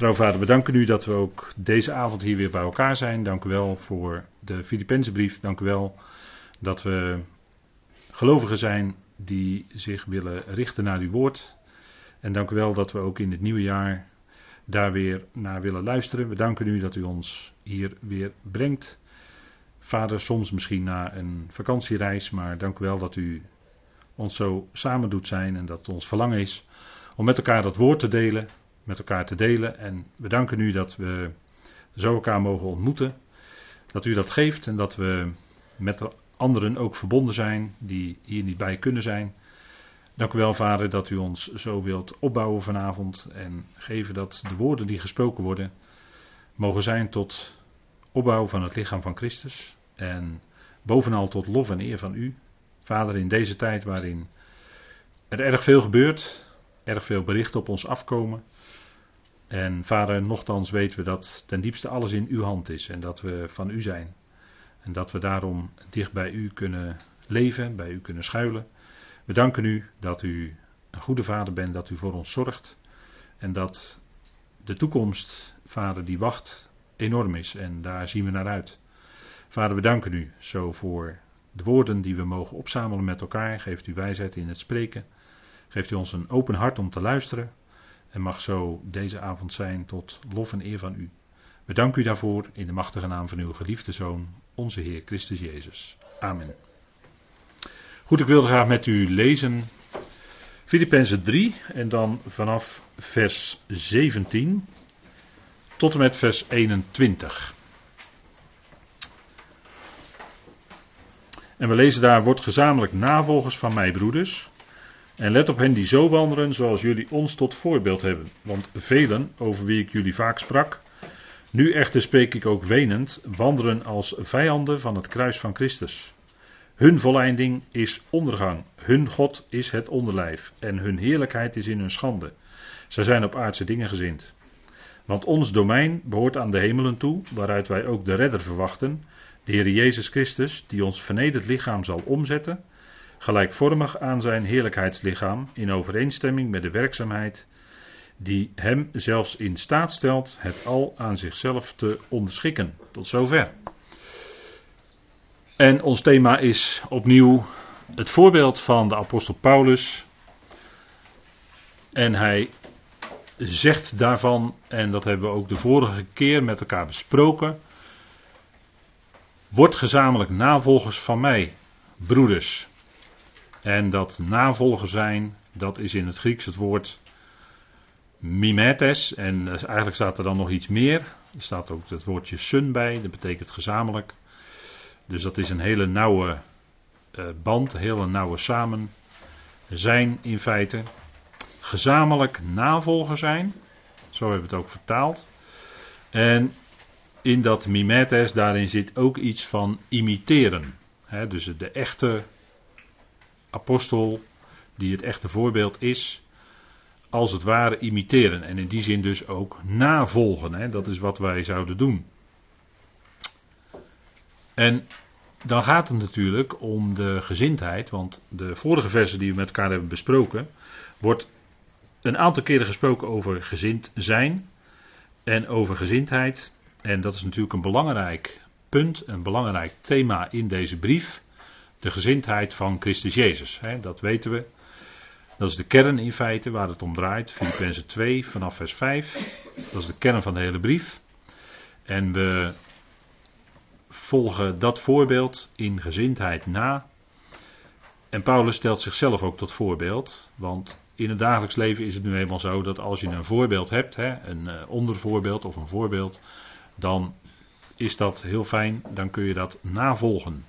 Trouw vader, we danken u dat we ook deze avond hier weer bij elkaar zijn. Dank u wel voor de Filipijnse brief. Dank u wel dat we gelovigen zijn die zich willen richten naar uw woord. En dank u wel dat we ook in het nieuwe jaar daar weer naar willen luisteren. We danken u dat u ons hier weer brengt. Vader, soms misschien na een vakantiereis, maar dank u wel dat u ons zo samen doet zijn en dat het ons verlangen is om met elkaar dat woord te delen, met elkaar te delen. En we danken u dat we zo elkaar mogen ontmoeten, dat u dat geeft en dat we met de anderen ook verbonden zijn die hier niet bij kunnen zijn. Dank u wel, Vader, dat u ons zo wilt opbouwen vanavond en geven dat de woorden die gesproken worden mogen zijn tot opbouw van het lichaam van Christus en bovenal tot lof en eer van u. Vader, in deze tijd waarin er erg veel gebeurt, erg veel berichten op ons afkomen. En vader, nochtans weten we dat ten diepste alles in uw hand is en dat we van u zijn. En dat we daarom dicht bij u kunnen leven, bij u kunnen schuilen. We danken u dat u een goede vader bent, dat u voor ons zorgt. En dat de toekomst, vader, die wacht, enorm is. En daar zien we naar uit. Vader, we danken u zo voor de woorden die we mogen opzamelen met elkaar. Geeft u wijsheid in het spreken. Geeft u ons een open hart om te luisteren. En mag zo deze avond zijn tot lof en eer van u. We danken u daarvoor in de machtige naam van uw geliefde Zoon, onze Heer Christus Jezus. Amen. Goed, ik wilde graag met u lezen Filippenzen 3 en dan vanaf vers 17 tot en met vers 21. En we lezen daar, wordt gezamenlijk navolgers van mij, broeders. En let op hen die zo wandelen zoals jullie ons tot voorbeeld hebben. Want velen, over wie ik jullie vaak sprak, nu echter spreek ik ook wenend, wandelen als vijanden van het kruis van Christus. Hun volleinding is ondergang, hun God is het onderlijf en hun heerlijkheid is in hun schande. Zij zijn op aardse dingen gezind. Want ons domein behoort aan de hemelen toe, waaruit wij ook de redder verwachten, de Heer Jezus Christus, die ons vernederd lichaam zal omzetten, gelijkvormig aan zijn heerlijkheidslichaam, in overeenstemming met de werkzaamheid die hem zelfs in staat stelt het al aan zichzelf te onderschikken. Tot zover. En ons thema is opnieuw het voorbeeld van de apostel Paulus. En hij zegt daarvan, en dat hebben we ook de vorige keer met elkaar besproken. Word gezamenlijk navolgers van mij, broeders. En dat navolger zijn, dat is in het Grieks het woord mimetes. En eigenlijk staat er dan nog iets meer. Er staat ook het woordje sun bij, dat betekent gezamenlijk. Dus dat is een hele nauwe uh, band, een hele nauwe samen zijn in feite. Gezamenlijk navolger zijn, zo hebben we het ook vertaald. En in dat mimetes, daarin zit ook iets van imiteren. dus de echte apostel, die het echte voorbeeld is, als het ware imiteren. En in die zin dus ook navolgen. Dat is wat wij zouden doen. En dan gaat het natuurlijk om de gezindheid, want de vorige versen die we met elkaar hebben besproken, wordt een aantal keren gesproken over gezind zijn en over gezindheid. En dat is natuurlijk een belangrijk punt, een belangrijk thema in deze brief. De gezindheid van Christus Jezus. Dat weten we. Dat is de kern in feite waar het om draait. Filippenzen 2 vanaf vers 5. Dat is de kern van de hele brief. En we volgen dat voorbeeld in gezindheid na. En Paulus stelt zichzelf ook tot voorbeeld, want in het dagelijks leven is het nu eenmaal zo dat als je een voorbeeld hebt, hè, een eh, ondervoorbeeld of een voorbeeld, dan is dat heel fijn, dan kun je dat navolgen.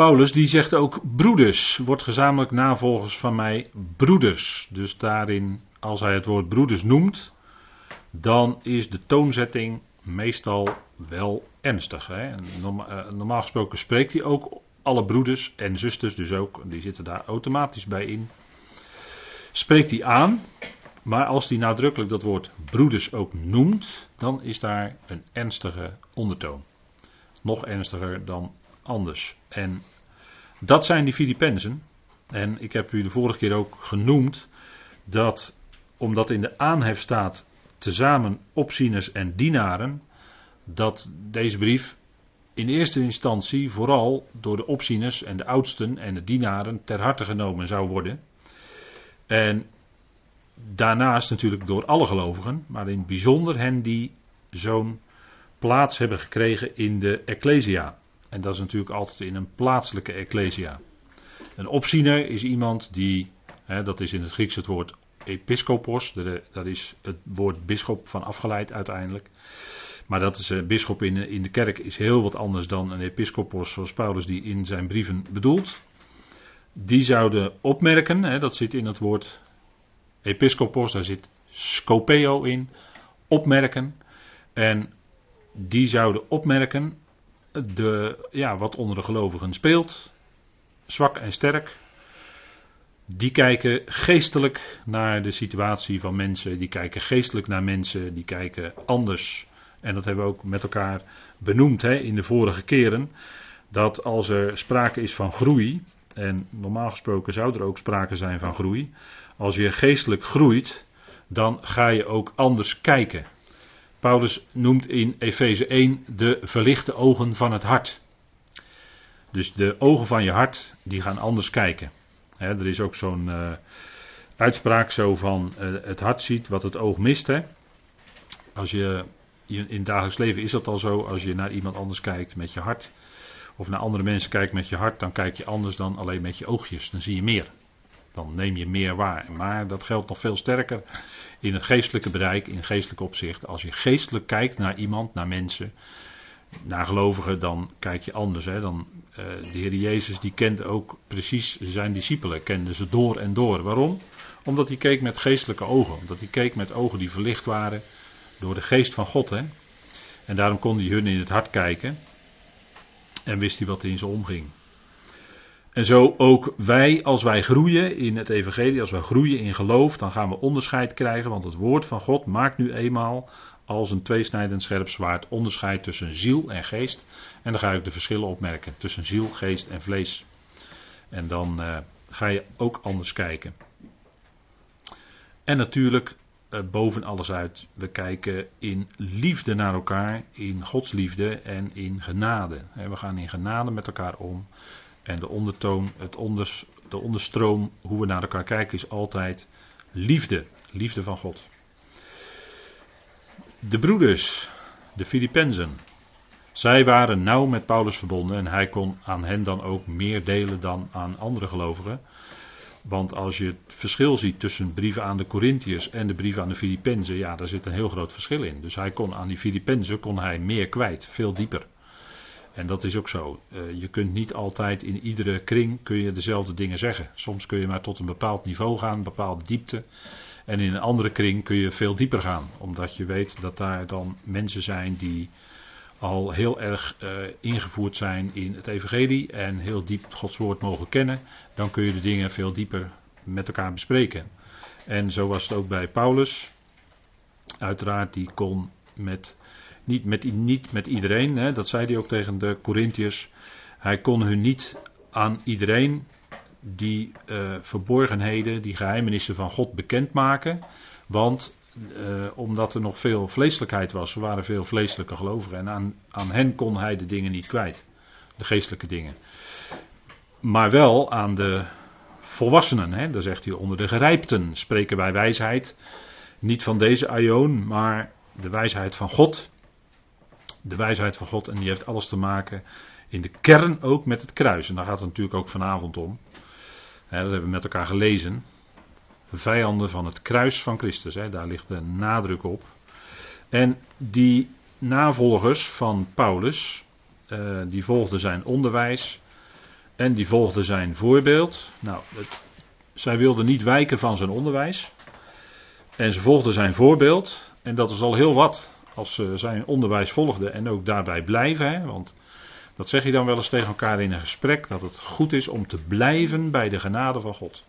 Paulus die zegt ook broeders, wordt gezamenlijk navolgers van mij broeders. Dus daarin, als hij het woord broeders noemt, dan is de toonzetting meestal wel ernstig. Hè? Eh, normaal gesproken spreekt hij ook alle broeders en zusters, dus ook, die zitten daar automatisch bij in. Spreekt hij aan, maar als hij nadrukkelijk dat woord broeders ook noemt, dan is daar een ernstige ondertoon. Nog ernstiger dan anders. En dat zijn die Filippenzen. En ik heb u de vorige keer ook genoemd dat omdat in de aanhef staat tezamen opzieners en dienaren, dat deze brief in eerste instantie vooral door de opzieners en de oudsten en de dienaren ter harte genomen zou worden. En daarnaast natuurlijk door alle gelovigen, maar in het bijzonder hen die zo'n plaats hebben gekregen in de Ecclesia. En dat is natuurlijk altijd in een plaatselijke Ecclesia. Een opziener is iemand die, hè, dat is in het Grieks het woord episcopos, daar is het woord bischop van afgeleid uiteindelijk. Maar dat is een bischop in, in de kerk is heel wat anders dan een episcopos zoals Paulus die in zijn brieven bedoelt. Die zouden opmerken, hè, dat zit in het woord episcopos, daar zit scopeo in, opmerken. En die zouden opmerken de, ja, wat onder de gelovigen speelt, zwak en sterk. Die kijken geestelijk naar de situatie van mensen, die kijken geestelijk naar mensen, die kijken anders. En dat hebben we ook met elkaar benoemd hè, in de vorige keren. Dat als er sprake is van groei, en normaal gesproken zou er ook sprake zijn van groei. Als je geestelijk groeit, dan ga je ook anders kijken. Paulus noemt in Efeze 1 de verlichte ogen van het hart. Dus de ogen van je hart, die gaan anders kijken. er is ook zo'n uh, uitspraak zo van uh, het hart ziet wat het oog mist. Hè? Als je, in het dagelijks leven is dat al zo, als je naar iemand anders kijkt met je hart, of naar andere mensen kijkt met je hart, dan kijk je anders dan alleen met je oogjes. Dan zie je meer. Dan neem je meer waar. Maar dat geldt nog veel sterker in het geestelijke bereik, in geestelijk opzicht. Als je geestelijk kijkt naar iemand, naar mensen, naar gelovigen, dan kijk je anders. Hè? Dan, uh, de Heer Jezus die kende ook precies zijn discipelen, kende ze door en door. Waarom? Omdat hij keek met geestelijke ogen. Omdat hij keek met ogen die verlicht waren door de geest van God. Hè? En daarom kon hij hun in het hart kijken. En wist hij wat er in ze omging. En zo ook wij, als wij groeien in het Evangelie, als wij groeien in geloof, dan gaan we onderscheid krijgen. Want het woord van God maakt nu eenmaal als een tweesnijdend scherp zwaard onderscheid tussen ziel en geest. En dan ga ik de verschillen opmerken tussen ziel, geest en vlees. En dan uh, ga je ook anders kijken. En natuurlijk, uh, boven alles uit, we kijken in liefde naar elkaar, in Gods liefde en in genade. We gaan in genade met elkaar om. En de ondertoon, het onders, de onderstroom, hoe we naar elkaar kijken, is altijd liefde. Liefde van God. De broeders, de Filippenzen. Zij waren nauw met Paulus verbonden en hij kon aan hen dan ook meer delen dan aan andere gelovigen. Want als je het verschil ziet tussen brieven aan de Corinthiërs en de brieven aan de Filippenzen, ja, daar zit een heel groot verschil in. Dus hij kon aan die Filippenzen kon hij meer kwijt, veel dieper. En dat is ook zo. Uh, je kunt niet altijd in iedere kring kun je dezelfde dingen zeggen. Soms kun je maar tot een bepaald niveau gaan, een bepaalde diepte. En in een andere kring kun je veel dieper gaan. Omdat je weet dat daar dan mensen zijn die al heel erg uh, ingevoerd zijn in het evangelie. En heel diep Gods woord mogen kennen. Dan kun je de dingen veel dieper met elkaar bespreken. En zo was het ook bij Paulus. Uiteraard, die kon met niet met, niet met iedereen, hè, dat zei hij ook tegen de Corinthiërs. Hij kon hun niet aan iedereen die uh, verborgenheden, die geheimenissen van God bekendmaken. Want uh, omdat er nog veel vleeselijkheid was, waren veel vleeselijke gelovigen. En aan, aan hen kon hij de dingen niet kwijt. De geestelijke dingen. Maar wel aan de volwassenen. Hè, daar zegt hij onder de gerijpten spreken wij wijsheid. Niet van deze aion, maar de wijsheid van God de wijsheid van God en die heeft alles te maken in de kern ook met het kruis. En daar gaat het natuurlijk ook vanavond om. dat hebben we met elkaar gelezen. Vijanden van het kruis van Christus, daar ligt de nadruk op. En die navolgers van Paulus, uh, die volgden zijn onderwijs en die volgden zijn voorbeeld. Nou, het, zij wilden niet wijken van zijn onderwijs. En ze volgden zijn voorbeeld. En dat is al heel wat als ze zijn onderwijs volgden en ook daarbij blijven. Hè, want dat zeg je dan wel eens tegen elkaar in een gesprek, dat het goed is om te blijven bij de genade van God.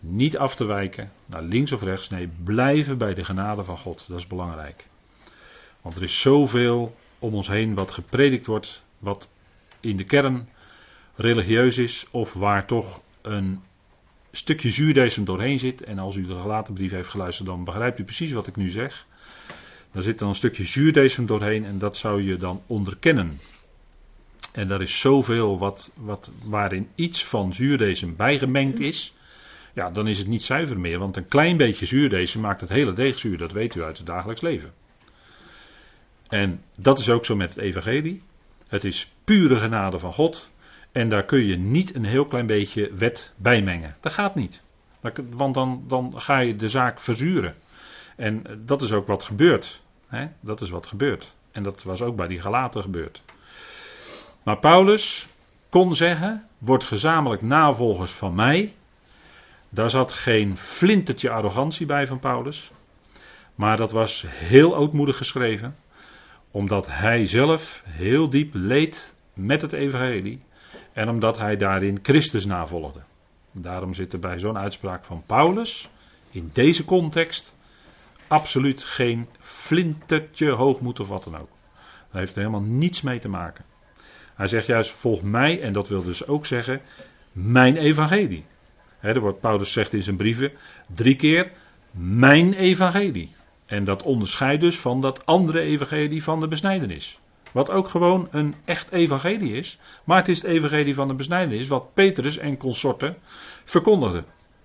Niet af te wijken naar links of rechts, nee, blijven bij de genade van God. Dat is belangrijk. Want er is zoveel om ons heen wat gepredikt wordt, wat in de kern religieus is, of waar toch een stukje zuurdesem doorheen zit, en als u de gelaten brief heeft geluisterd, dan begrijpt u precies wat ik nu zeg. Daar zit dan een stukje zuurdesem doorheen en dat zou je dan onderkennen. En er is zoveel wat, wat, waarin iets van zuurdesem bijgemengd is. Ja, dan is het niet zuiver meer, want een klein beetje zuurdesem maakt het hele deeg zuur. Dat weet u uit het dagelijks leven. En dat is ook zo met het evangelie. Het is pure genade van God. En daar kun je niet een heel klein beetje wet bij mengen. Dat gaat niet. Want dan, dan ga je de zaak verzuren. En dat is ook wat gebeurt. Dat is wat gebeurt. En dat was ook bij die Galaten gebeurd. Maar Paulus kon zeggen: Word gezamenlijk navolgers van mij. Daar zat geen flintertje arrogantie bij van Paulus. Maar dat was heel ootmoedig geschreven. Omdat hij zelf heel diep leed met het evangelie. En omdat hij daarin Christus navolgde. Daarom zit er bij zo'n uitspraak van Paulus, in deze context, absoluut geen flintertje hoogmoed of wat dan ook. Daar heeft er helemaal niets mee te maken. Hij zegt juist, volg mij, en dat wil dus ook zeggen, mijn evangelie. He, wordt, Paulus zegt in zijn brieven drie keer, mijn evangelie. En dat onderscheidt dus van dat andere evangelie van de besnijdenis. Wat ook gewoon een echt evangelie is. Maar het is het evangelie van de besnijdenis wat Petrus en consorten verkondigden.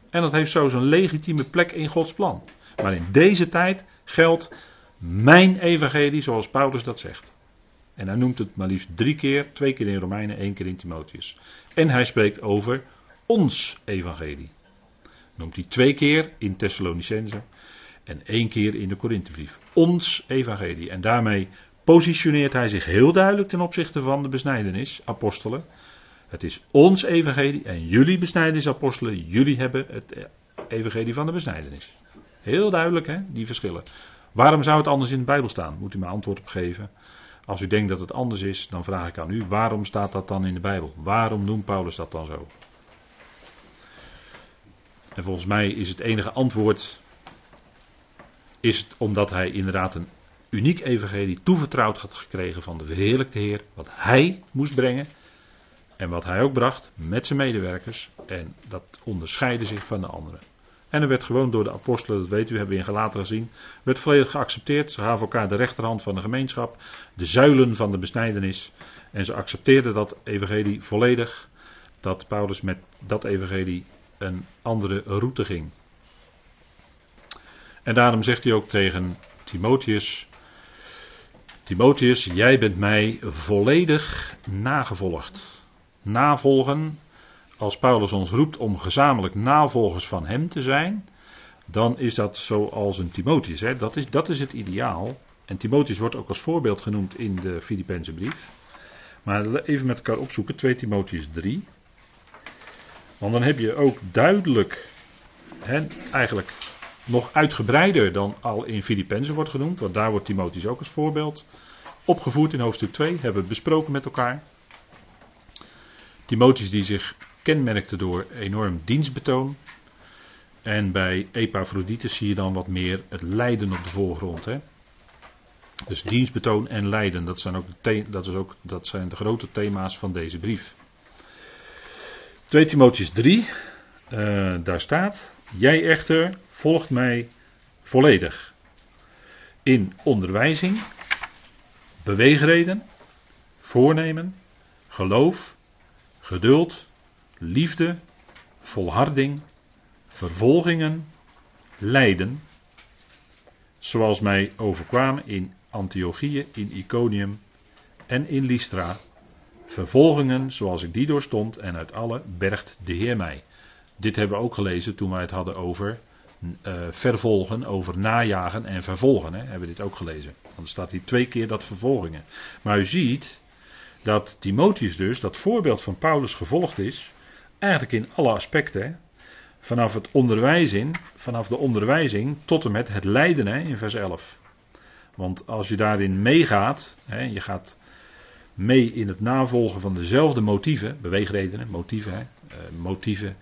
En dat heeft zo zijn legitieme plek in Gods plan. Maar in deze tijd geldt mijn evangelie zoals Paulus dat zegt. En hij noemt het maar liefst drie keer, twee keer in Romeinen, één keer in Timotheus. En hij spreekt over ons evangelie. Noemt hij twee keer in Thessalonicense en één keer in de Korinthebrief. Ons evangelie. En daarmee positioneert hij zich heel duidelijk ten opzichte van de besnijdenis, apostelen. Het is ons evangelie en jullie besnijdenisapostelen, jullie hebben het evangelie van de besnijdenis. Heel duidelijk hè, die verschillen. Waarom zou het anders in de Bijbel staan? Moet u me antwoord op geven. Als u denkt dat het anders is, dan vraag ik aan u, waarom staat dat dan in de Bijbel? Waarom noemt Paulus dat dan zo? En volgens mij is het enige antwoord, is het omdat hij inderdaad een uniek evangelie toevertrouwd had gekregen van de verheerlijkte Heer, wat hij moest brengen en wat hij ook bracht met zijn medewerkers. En dat onderscheidde zich van de anderen. En er werd gewoon door de apostelen, dat weet u, hebben we in Galaten gezien, werd volledig geaccepteerd. Ze gaven elkaar de rechterhand van de gemeenschap, de zuilen van de besnijdenis. En ze accepteerden dat evangelie volledig, dat Paulus met dat evangelie een andere route ging. En daarom zegt hij ook tegen Timotheus, Timotheus, jij bent mij volledig nagevolgd. Navolgen als Paulus ons roept om gezamenlijk navolgers van hem te zijn, dan is dat zoals een Timotheus. Hè? Dat, is, dat is het ideaal. En Timotheus wordt ook als voorbeeld genoemd in de Filipijnse brief. Maar even met elkaar opzoeken, 2 Timotheus 3. Want dan heb je ook duidelijk, hè, eigenlijk nog uitgebreider dan al in Filippenzen wordt genoemd. Want daar wordt Timotheus ook als voorbeeld opgevoerd in hoofdstuk 2. Hebben we besproken met elkaar. Timotheus die zich kenmerkte door enorm dienstbetoon. En bij Epaphroditus zie je dan wat meer het lijden op de voorgrond. Hè? Dus dienstbetoon en lijden, dat zijn, ook de dat, is ook, dat zijn de grote thema's van deze brief. 2 Timotheus 3, uh, daar staat: Jij echter volgt mij volledig in onderwijzing, beweegreden, voornemen, geloof, geduld, liefde, volharding, vervolgingen, lijden, zoals mij overkwamen in Antiochië, in Iconium en in Lystra, vervolgingen zoals ik die doorstond en uit alle bergt de Heer mij. Dit hebben we ook gelezen toen wij het hadden over uh, vervolgen, over najagen en vervolgen. Hè, hebben we dit ook gelezen. Want er staat hier twee keer dat vervolgingen. Maar u ziet dat Timotheus dus, dat voorbeeld van Paulus gevolgd is, Eigenlijk in alle aspecten. Vanaf het onderwijzing, vanaf de onderwijzing tot en met het lijden hè, in vers 11. Want als je daarin meegaat, hè, je gaat mee in het navolgen van dezelfde motieven, beweegredenen, motieven, hè, uh, motieven.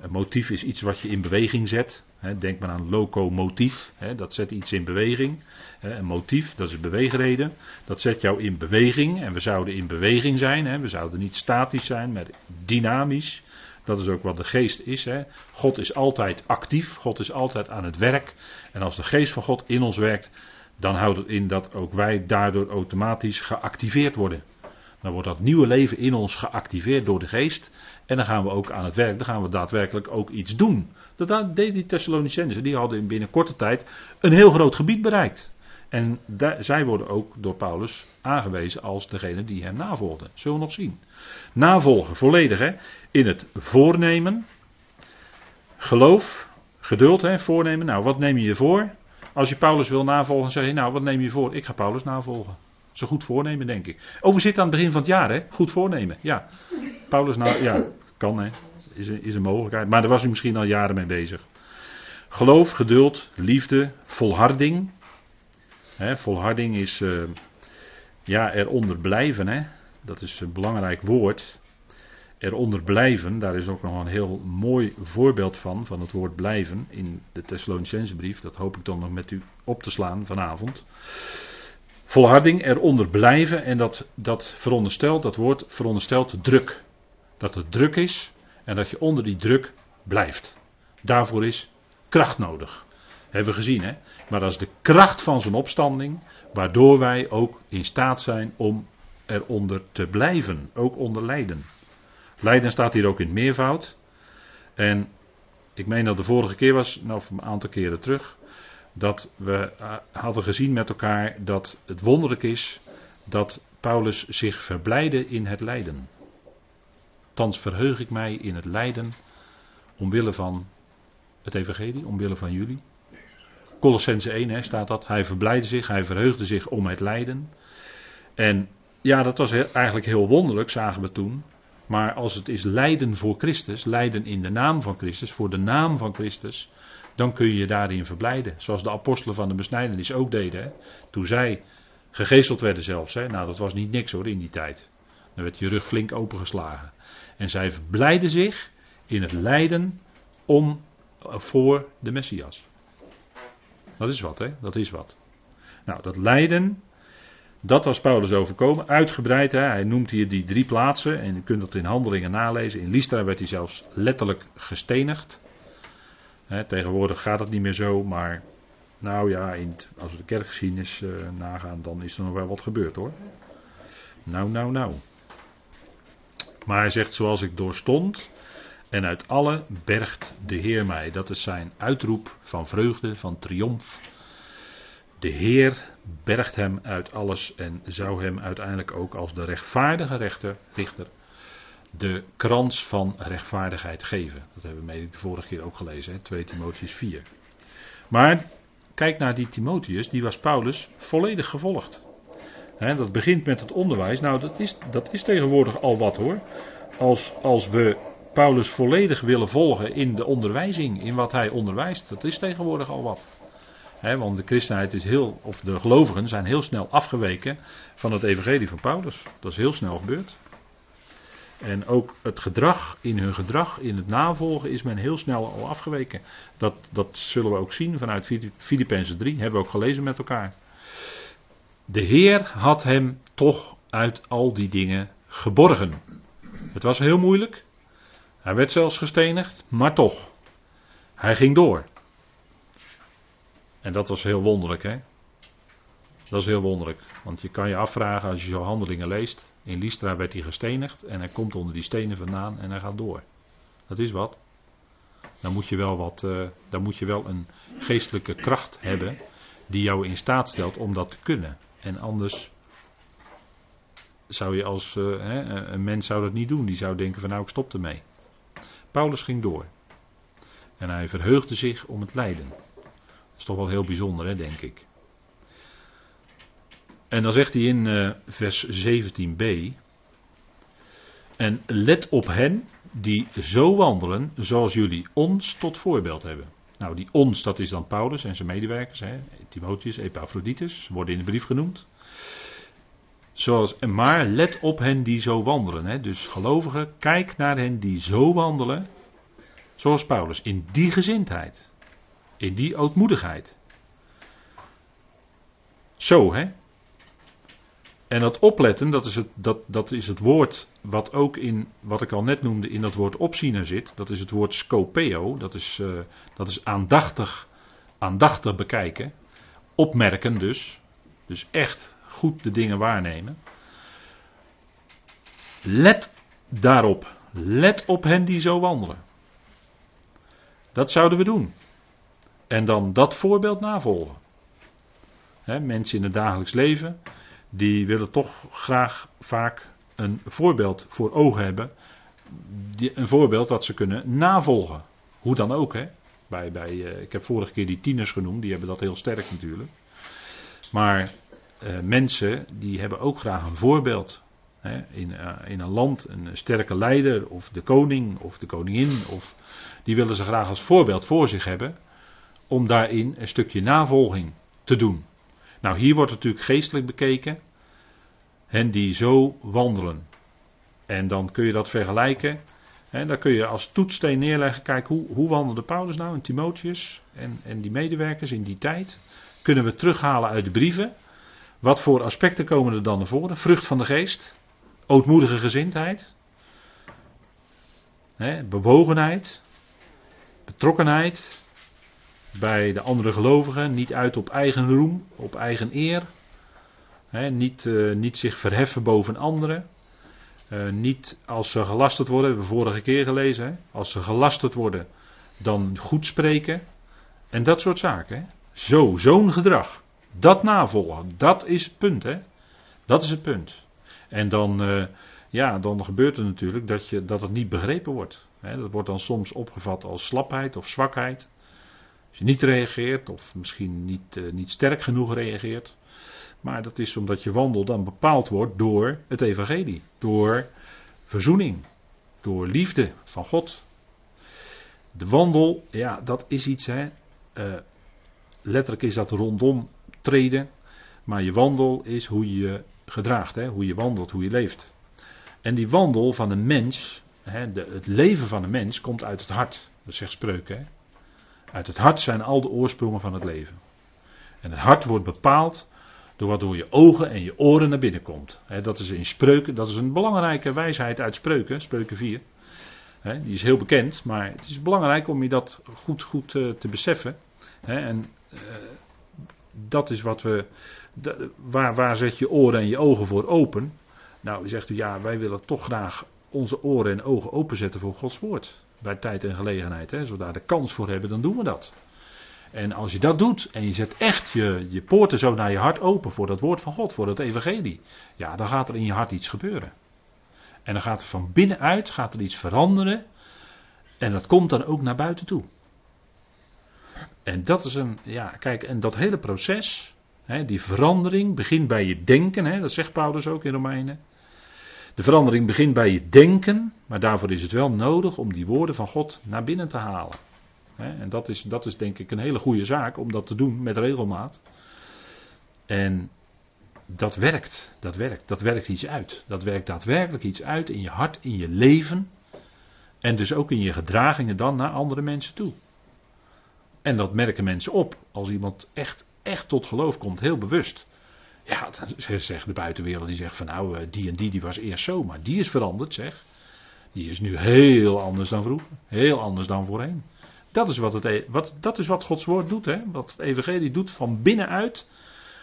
Een motief is iets wat je in beweging zet. Hè, denk maar aan locomotief, hè, dat zet iets in beweging. Een motief, dat is beweegreden, dat zet jou in beweging. En we zouden in beweging zijn, hè, we zouden niet statisch zijn, maar dynamisch. Dat is ook wat de geest is. Hè. God is altijd actief, God is altijd aan het werk. En als de geest van God in ons werkt, dan houdt het in dat ook wij daardoor automatisch geactiveerd worden. Dan wordt dat nieuwe leven in ons geactiveerd door de geest. En dan gaan we ook aan het werk, dan gaan we daadwerkelijk ook iets doen. Dat deed die Thessalonicenzen, die hadden binnen korte tijd een heel groot gebied bereikt. En zij worden ook door Paulus aangewezen als degene die hem navolgden. Zullen we nog zien. Navolgen, volledig hè. In het voornemen, geloof, geduld hè, voornemen. Nou, wat neem je je voor? Als je Paulus wil navolgen, zeg je, nou, wat neem je voor? Ik ga Paulus navolgen. Dat is een goed voornemen, denk ik. Oh, we zitten aan het begin van het jaar, hè? Goed voornemen, ja. Paulus, nou, ja, kan, hè. Is een, is een mogelijkheid. Maar daar was u misschien al jaren mee bezig. Geloof, geduld, liefde, volharding. Volharding is, uh, ja, eronder blijven, hè. Dat is een belangrijk woord. Eronder blijven, daar is ook nog een heel mooi voorbeeld van, van het woord blijven in de Thessalonicense brief. Dat hoop ik dan nog met u op te slaan vanavond. Volharding, eronder blijven en dat, dat veronderstelt, dat woord veronderstelt druk. Dat er druk is en dat je onder die druk blijft. Daarvoor is kracht nodig. Hebben we gezien, hè? Maar dat is de kracht van zijn opstanding, waardoor wij ook in staat zijn om eronder te blijven, ook onder lijden. Lijden staat hier ook in meervoud. En ik meen dat de vorige keer was, nou een aantal keren terug, dat we eh, hadden gezien met elkaar dat het wonderlijk is dat Paulus zich verblijde in het lijden. Thans verheug ik mij in het lijden omwille van het evangelie, omwille van jullie. Colossense 1 hè, staat dat. Hij verblijde zich, hij verheugde zich om het lijden. En ja, dat was eigenlijk heel wonderlijk, zagen we toen. Maar als het is lijden voor Christus, lijden in de naam van Christus, voor de naam van Christus, dan kun je je daarin verblijden. Zoals de apostelen van de besnijdenis ook deden. Toen zij gegezeld werden zelfs. Nou, dat was niet niks hoor in die tijd. Dan werd je rug flink opengeslagen. En zij verblijden zich in het lijden om, voor de Messias. Dat is wat, hè? Dat is wat. Nou, dat lijden, dat was Paulus overkomen. Uitgebreid, hè? hij noemt hier die drie plaatsen. En je kunt dat in handelingen nalezen. In Lystra werd hij zelfs letterlijk gestenigd. tegenwoordig gaat het niet meer zo, maar nou ja, als we de kerkgeschiedenis uh, nagaan, dan is er nog wel wat gebeurd hoor. Nou, nou, nou. Maar hij zegt, zoals ik doorstond, en uit alle bergt de Heer mij. Dat is zijn uitroep van vreugde, van triomf. De Heer bergt hem uit alles en zou hem uiteindelijk ook als de rechtvaardige rechter, richter de krans van rechtvaardigheid geven. Dat hebben we de vorige keer ook gelezen, hè? 2 Timotheus 4. Maar kijk naar die Timotheus, die was Paulus volledig gevolgd. dat begint met het onderwijs. Nou, dat is, dat is tegenwoordig al wat hoor. Als, als we Paulus volledig willen volgen in de onderwijzing, in wat hij onderwijst, dat is tegenwoordig al wat. want de christenheid is heel, of de gelovigen zijn heel snel afgeweken van het evangelie van Paulus. Dat is heel snel gebeurd. En ook het gedrag, in hun gedrag, in het navolgen, is men heel snel al afgeweken. Dat, dat zullen we ook zien vanuit Filippenzen 3, hebben we ook gelezen met elkaar. De Heer had hem toch uit al die dingen geborgen. Het was heel moeilijk. Hij werd zelfs gestenigd, maar toch. Hij ging door. En dat was heel wonderlijk, hè? Dat is heel wonderlijk. Want je kan je afvragen als je zo handelingen leest. In Lystra werd hij gestenigd en hij komt onder die stenen vandaan en hij gaat door. Dat is wat. Dan moet je wel, wat, uh, dan moet je wel een geestelijke kracht hebben die jou in staat stelt om dat te kunnen. En anders zou je als uh, hè, een mens zou dat niet doen. Die zou denken van nou ik stop ermee. Paulus ging door. En hij verheugde zich om het lijden. Dat is toch wel heel bijzonder, hè, denk ik. En dan zegt hij in uh, vers 17b. En let op hen die zo wandelen zoals jullie ons tot voorbeeld hebben. Nou, die ons, dat is dan Paulus en zijn medewerkers, hè, Timotheus, Epaphroditus, worden in de brief genoemd. Zoals, maar let op hen die zo wandelen. Hè. Dus gelovigen, kijk naar hen die zo wandelen. Zoals Paulus, in die gezindheid. In die ootmoedigheid. Zo, hè. En dat opletten, dat is, het, dat, dat is het woord wat ook in, wat ik al net noemde, in dat woord opziener zit. Dat is het woord scopeo, dat is, uh, dat is aandachtig, aandachtig bekijken. Opmerken dus. Dus echt goed de dingen waarnemen. Let daarop. Let op hen die zo wandelen. Dat zouden we doen. En dan dat voorbeeld navolgen. mensen in het dagelijks leven, die willen toch graag vaak een voorbeeld voor ogen hebben. Een voorbeeld dat ze kunnen navolgen. Hoe dan ook. Hè? Bij, bij, uh, ik heb vorige keer die tieners genoemd, die hebben dat heel sterk natuurlijk. Maar uh, mensen die hebben ook graag een voorbeeld. Hè? In, uh, in een land een sterke leider of de koning of de koningin. Of, die willen ze graag als voorbeeld voor zich hebben. Om daarin een stukje navolging te doen. Nou, hier wordt natuurlijk geestelijk bekeken. Hen die zo wandelen. En dan kun je dat vergelijken. En dan kun je als toetssteen neerleggen. Kijk, hoe, hoe wandelde Paulus nou en Timotheus en, en die medewerkers in die tijd? Kunnen we terughalen uit de brieven. Wat voor aspecten komen er dan naar voren? Vrucht van de geest. Ootmoedige gezindheid. Hè, bewogenheid. Betrokkenheid bij de andere gelovigen, niet uit op eigen roem, op eigen eer. niet, uh, niet zich verheffen boven anderen. Uh, niet als ze gelasterd worden, hebben we vorige keer gelezen. als ze gelasterd worden, dan goed spreken. En dat soort zaken. Zo, zo'n gedrag. Dat navolgen, dat is het punt. Hè? Dat is het punt. En dan, uh, ja, dan gebeurt er natuurlijk dat, je, dat het niet begrepen wordt. dat wordt dan soms opgevat als slapheid of zwakheid. Als je niet reageert of misschien niet, uh, niet sterk genoeg reageert. Maar dat is omdat je wandel dan bepaald wordt door het evangelie. Door verzoening. Door liefde van God. De wandel, ja, dat is iets, hè. Uh, letterlijk is dat rondom treden. Maar je wandel is hoe je je gedraagt, hè? hoe je wandelt, hoe je leeft. En die wandel van een mens, hè, de, het leven van een mens, komt uit het hart. Dat zegt spreuken. Uit het hart zijn al de oorsprongen van het leven. En het hart wordt bepaald door wat door je ogen en je oren naar binnen komt. dat is in spreuken, dat is een belangrijke wijsheid uit spreuken, spreuken 4. die is heel bekend, maar het is belangrijk om je dat goed, goed uh, te beseffen. en uh, dat is wat we. waar, waar zet je oren en je ogen voor open? Nou, zegt u ja, wij willen toch graag onze oren en ogen openzetten voor Gods woord bij tijd en gelegenheid. Hè. Zodra we daar de kans voor hebben, dan doen we dat. En als je dat doet en je zet echt je, je poorten zo naar je hart open voor dat woord van God, voor dat evangelie. Ja, dan gaat er in je hart iets gebeuren. En dan gaat er van binnenuit gaat er iets veranderen. En dat komt dan ook naar buiten toe. En dat is een, ja, kijk, en dat hele proces, hè, die verandering begint bij je denken, hè, dat zegt Paulus ook in Romeinen. De verandering begint bij je denken, maar daarvoor is het wel nodig om die woorden van God naar binnen te halen. En dat is, dat is denk ik een hele goede zaak om dat te doen met regelmaat. En dat werkt, dat werkt, dat werkt iets uit. Dat werkt daadwerkelijk iets uit in je hart, in je leven. En dus ook in je gedragingen dan naar andere mensen toe. En dat merken mensen op als iemand echt, echt tot geloof komt, heel bewust. Ja, dan zegt de buitenwereld, die zegt van nou, eh, die en die, die was eerst zo, maar die is veranderd, zeg. Die is nu heel anders dan vroeger. Heel anders dan voorheen. Dat is wat, het, e- wat, dat is wat Gods woord doet, hè. Wat het evangelie doet van binnenuit.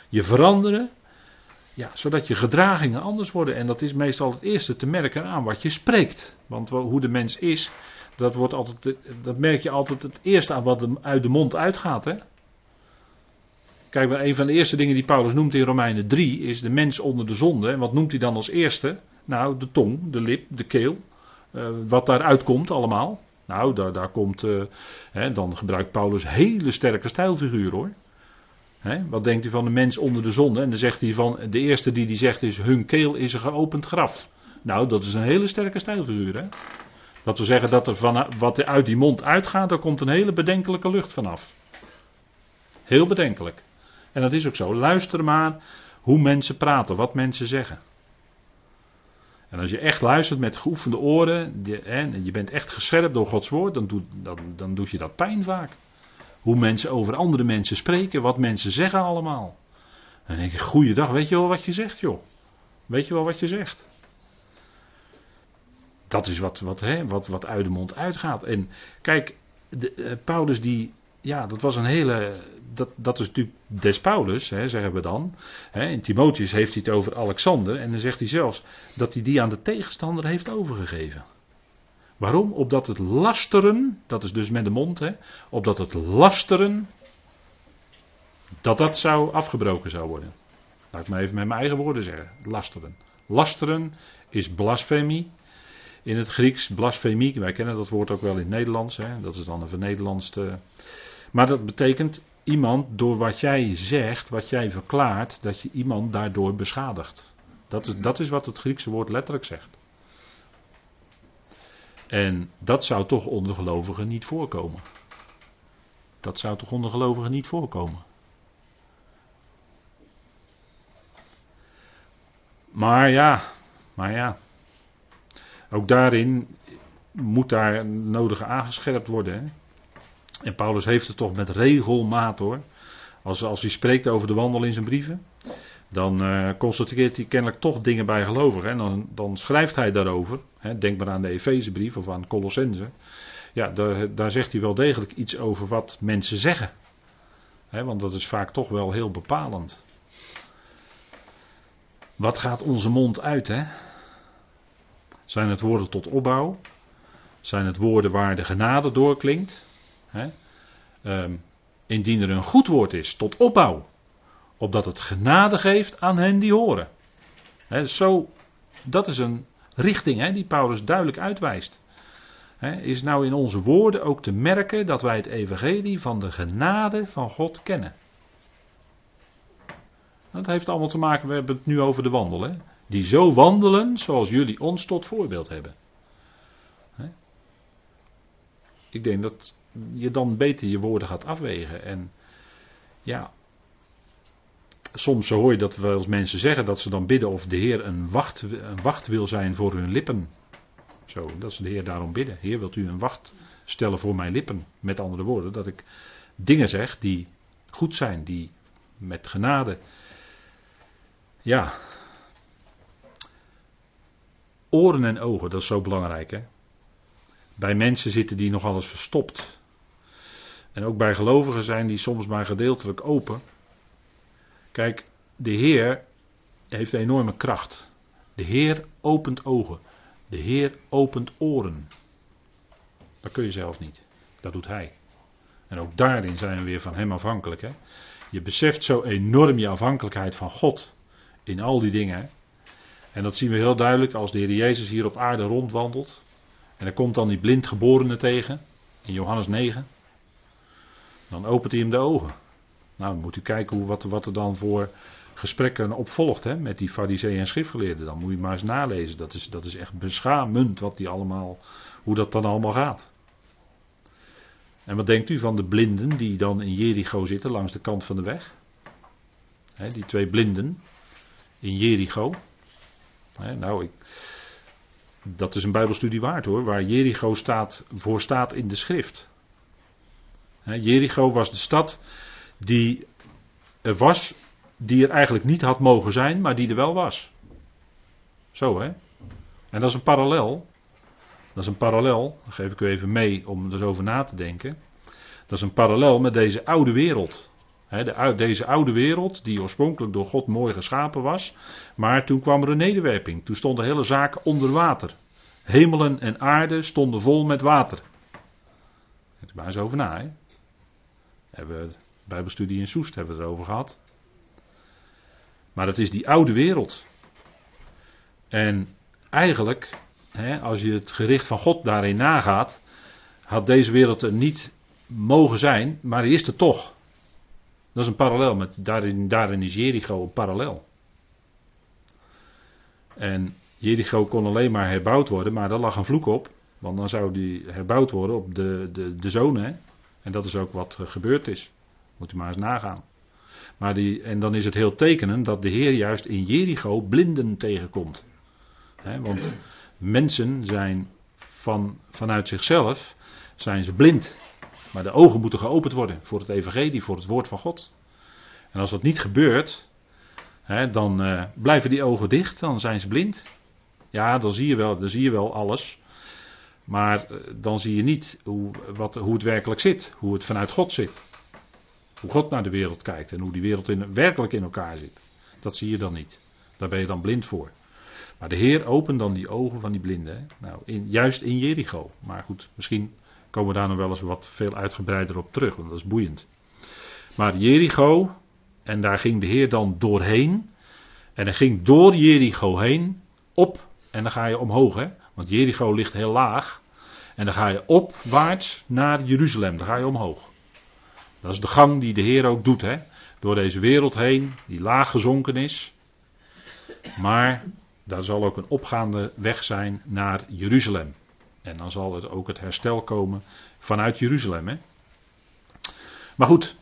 Je veranderen. Ja, zodat je gedragingen anders worden. En dat is meestal het eerste te merken aan wat je spreekt. Want hoe de mens is, dat, wordt altijd, dat merk je altijd het eerste aan wat uit de mond uitgaat, hè. Kijk, maar een van de eerste dingen die Paulus noemt in Romeinen 3 is de mens onder de zonde. En wat noemt hij dan als eerste? Nou, de tong, de lip, de keel. Uh, wat daaruit komt allemaal. Nou, daar, daar komt. Uh, hè, dan gebruikt Paulus hele sterke stijlfiguren hoor. Hè, wat denkt u van de mens onder de zonde? En dan zegt hij van. De eerste die die zegt is: hun keel is een geopend graf. Nou, dat is een hele sterke stijlfiguur. Hè? Dat we zeggen dat er van, wat er uit die mond uitgaat, daar komt een hele bedenkelijke lucht vanaf. Heel bedenkelijk. En dat is ook zo. Luister maar hoe mensen praten, wat mensen zeggen. En als je echt luistert met geoefende oren, en je bent echt gescherpt door Gods woord, dan doet, dan, dan doet je dat pijn vaak. Hoe mensen over andere mensen spreken, wat mensen zeggen allemaal. Dan denk ik, goeiedag, weet je wel wat je zegt joh. Weet je wel wat je zegt? Dat is wat, wat, hè, wat, wat uit de mond uitgaat. En kijk, de, uh, Paulus die, ja, dat was een hele, dat, dat is natuurlijk des Paulus, hè, zeggen we dan. Hè, Timotheus heeft het over Alexander en dan zegt hij zelfs dat hij die aan de tegenstander heeft overgegeven. Waarom? Opdat het lasteren, dat is dus met de mond, hè, opdat het lasteren, dat dat zou afgebroken zou worden. Laat ik maar even met mijn eigen woorden zeggen. Lasteren. Lasteren is blasfemie. In het Grieks blasfemie, wij kennen dat woord ook wel in het Nederlands. Hè, dat is dan een vernederlandste. Maar dat betekent iemand door wat jij zegt, wat jij verklaart, dat je iemand daardoor beschadigt. Dat is, dat is wat het Griekse woord letterlijk zegt. En dat zou toch onder gelovigen niet voorkomen. Dat zou toch onder gelovigen niet voorkomen. Maar ja, maar ja. Ook daarin moet daar nodige aangescherpt worden. Hè? En Paulus heeft het toch met regelmaat hoor. Als, als hij spreekt over de wandel in zijn brieven, dan uh, constateert hij kennelijk toch dingen bij gelovigen. En dan, dan schrijft hij daarover. Hè, denk maar aan de Efezebrief of aan Colossense. Ja, daar, daar zegt hij wel degelijk iets over wat mensen zeggen. Want dat is vaak toch wel heel bepalend. Wat gaat onze mond uit, hè? Zijn het woorden tot opbouw? Zijn het woorden waar de genade doorklinkt? Hè? Um, indien er een goed woord is, tot opbouw. Opdat het genade geeft aan hen die horen. He, zo, dat is een richting he, die Paulus duidelijk uitwijst. Is nou in onze woorden ook te merken dat wij het evangelie van de genade van God kennen. Dat heeft allemaal te maken, we hebben het nu over de wandel. Die zo wandelen zoals jullie ons tot voorbeeld hebben. Ik denk dat je dan beter je woorden gaat afwegen. En ja, soms hoor je dat wel eens mensen zeggen dat ze dan bidden of de Heer een wacht, een wacht wil zijn voor hun lippen. Zo, dat ze de Heer daarom bidden. Heer, wilt u een wacht stellen voor mijn lippen? Met andere woorden, dat ik dingen zeg die goed zijn, die met genade. Ja. Oren en ogen, dat is zo belangrijk, hè? Bij mensen zitten die nog alles verstopt. En ook bij gelovigen zijn die soms maar gedeeltelijk open. Kijk, de Heer heeft enorme kracht. De Heer opent ogen. De Heer opent oren. Dat kun je zelf niet. Dat doet Hij. En ook daarin zijn we weer van Hem afhankelijk. Hè? Je beseft zo enorm je afhankelijkheid van God. In al die dingen. Hè? En dat zien we heel duidelijk als de Heer Jezus hier op aarde rondwandelt. En er komt dan die blindgeborene tegen. In Johannes 9. Dan opent hij hem de ogen. Nou, moet u kijken hoe, wat, wat er dan voor gesprekken op volgt hè, met die fariseeën en schriftgeleerden. Dan moet je maar eens nalezen. Dat is, dat is echt beschamend wat die allemaal, hoe dat dan allemaal gaat. En wat denkt u van de blinden die dan in Jericho zitten langs de kant van de weg? die twee blinden in Jericho. Nou, ik, dat is een Bijbelstudie waard hoor, waar Jericho staat, voor staat in de schrift. Jericho was de stad die er was, die er eigenlijk niet had mogen zijn, maar die er wel was. Zo hè. En dat is een parallel. Dat is een parallel, dat geef ik u even mee om er eens over na te denken. Dat is een parallel met deze oude wereld. De, deze oude wereld, die oorspronkelijk door God mooi geschapen was. Maar toen kwam er een nederwerping. Toen stond de hele zaak onder water. Hemelen en aarde stonden vol met water. Kijk er maar eens over na. Hebben we Bijbelstudie in Soest hebben we het over gehad. Maar het is die oude wereld. En eigenlijk, als je het gericht van God daarin nagaat, had deze wereld er niet mogen zijn, maar die is er toch. Dat is een parallel, met, daarin, daarin is Jericho een parallel. En Jericho kon alleen maar herbouwd worden, maar daar lag een vloek op. Want dan zou die herbouwd worden op de, de, de zone. En dat is ook wat gebeurd is. Moet u maar eens nagaan. Maar die, en dan is het heel tekenend dat de Heer juist in Jericho blinden tegenkomt. want mensen zijn van, vanuit zichzelf zijn ze blind. Maar de ogen moeten geopend worden voor het evangelie, voor het woord van God. En als dat niet gebeurt, hè, dan uh, blijven die ogen dicht, dan zijn ze blind. Ja, dan zie je wel, dan zie je wel alles. Maar uh, dan zie je niet hoe, wat, hoe het werkelijk zit, hoe het vanuit God zit. Hoe God naar de wereld kijkt en hoe die wereld in, werkelijk in elkaar zit. Dat zie je dan niet. Daar ben je dan blind voor. Maar de Heer opent dan die ogen van die blinden. Nou, juist in Jericho. Maar goed, misschien komen we daar nog wel eens wat veel uitgebreider op terug, want dat is boeiend. Maar Jericho, en daar ging de Heer dan doorheen. En hij ging door Jericho heen, op, en dan ga je omhoog, hè? want Jericho ligt heel laag. En dan ga je opwaarts naar Jeruzalem, dan ga je omhoog. Dat is de gang die de Heer ook doet, hè? door deze wereld heen, die laag gezonken is. Maar daar zal ook een opgaande weg zijn naar Jeruzalem. En dan zal er ook het herstel komen vanuit Jeruzalem. Hè? Maar goed,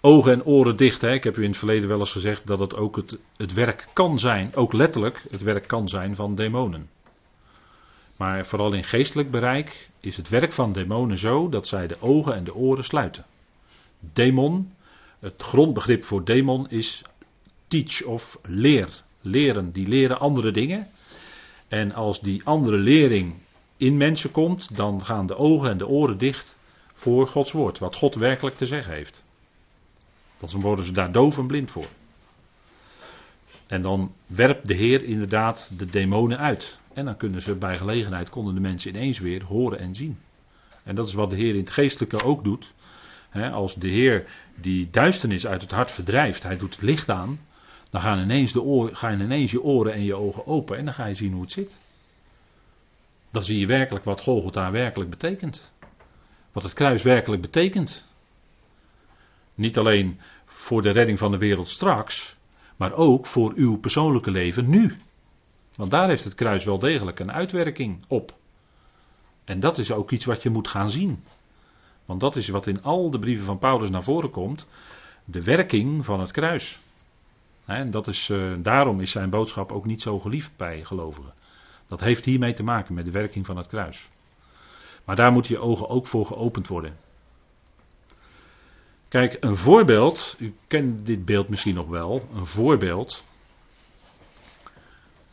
ogen en oren dicht. Hè? Ik heb u in het verleden wel eens gezegd dat het ook het, het werk kan zijn, ook letterlijk het werk kan zijn van demonen. Maar vooral in geestelijk bereik is het werk van demonen zo dat zij de ogen en de oren sluiten. Demon, het grondbegrip voor demon is teach of leer. Leren, die leren andere dingen. En als die andere lering in mensen komt, dan gaan de ogen en de oren dicht voor Gods woord. Wat God werkelijk te zeggen heeft. Dan worden ze daar doof en blind voor. En dan werpt de Heer inderdaad de demonen uit. En dan kunnen ze bij gelegenheid, konden de mensen ineens weer horen en zien. En dat is wat de Heer in het geestelijke ook doet. als de Heer die duisternis uit het hart verdrijft, hij doet het licht aan. Dan gaan ineens, de oren, gaan ineens je oren en je ogen open en dan ga je zien hoe het zit. Dan zie je werkelijk wat Golgotha werkelijk betekent. Wat het kruis werkelijk betekent. Niet alleen voor de redding van de wereld straks, maar ook voor uw persoonlijke leven nu. Want daar heeft het kruis wel degelijk een uitwerking op. En dat is ook iets wat je moet gaan zien. Want dat is wat in al de brieven van Paulus naar voren komt. De werking van het kruis. En dat is, uh, daarom is zijn boodschap ook niet zo geliefd bij gelovigen. Dat heeft hiermee te maken met de werking van het kruis. Maar daar moeten je ogen ook voor geopend worden. Kijk, een voorbeeld, u kent dit beeld misschien nog wel, een voorbeeld.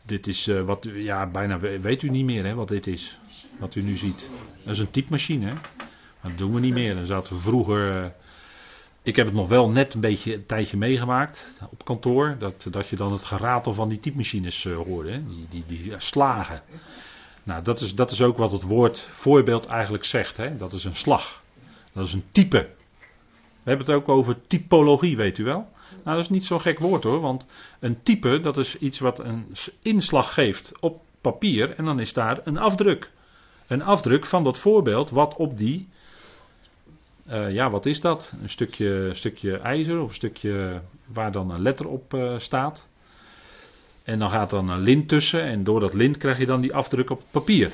Dit is uh, wat, ja, bijna weet u niet meer hè, wat dit is, wat u nu ziet. Dat is een typemachine, hè. Dat doen we niet meer. Dan zaten we vroeger, uh, ik heb het nog wel net een beetje een tijdje meegemaakt op kantoor. Dat, dat je dan het geratel van die typemachines uh, hoorde. Hè? Die, die, die slagen. Nou, dat is, dat is ook wat het woord voorbeeld eigenlijk zegt. Hè? Dat is een slag. Dat is een type. We hebben het ook over typologie, weet u wel. Nou, dat is niet zo'n gek woord hoor. Want een type, dat is iets wat een inslag geeft op papier. En dan is daar een afdruk. Een afdruk van dat voorbeeld wat op die uh, ja, wat is dat? Een stukje, stukje ijzer of een stukje waar dan een letter op uh, staat. En dan gaat dan een lint tussen en door dat lint krijg je dan die afdruk op papier.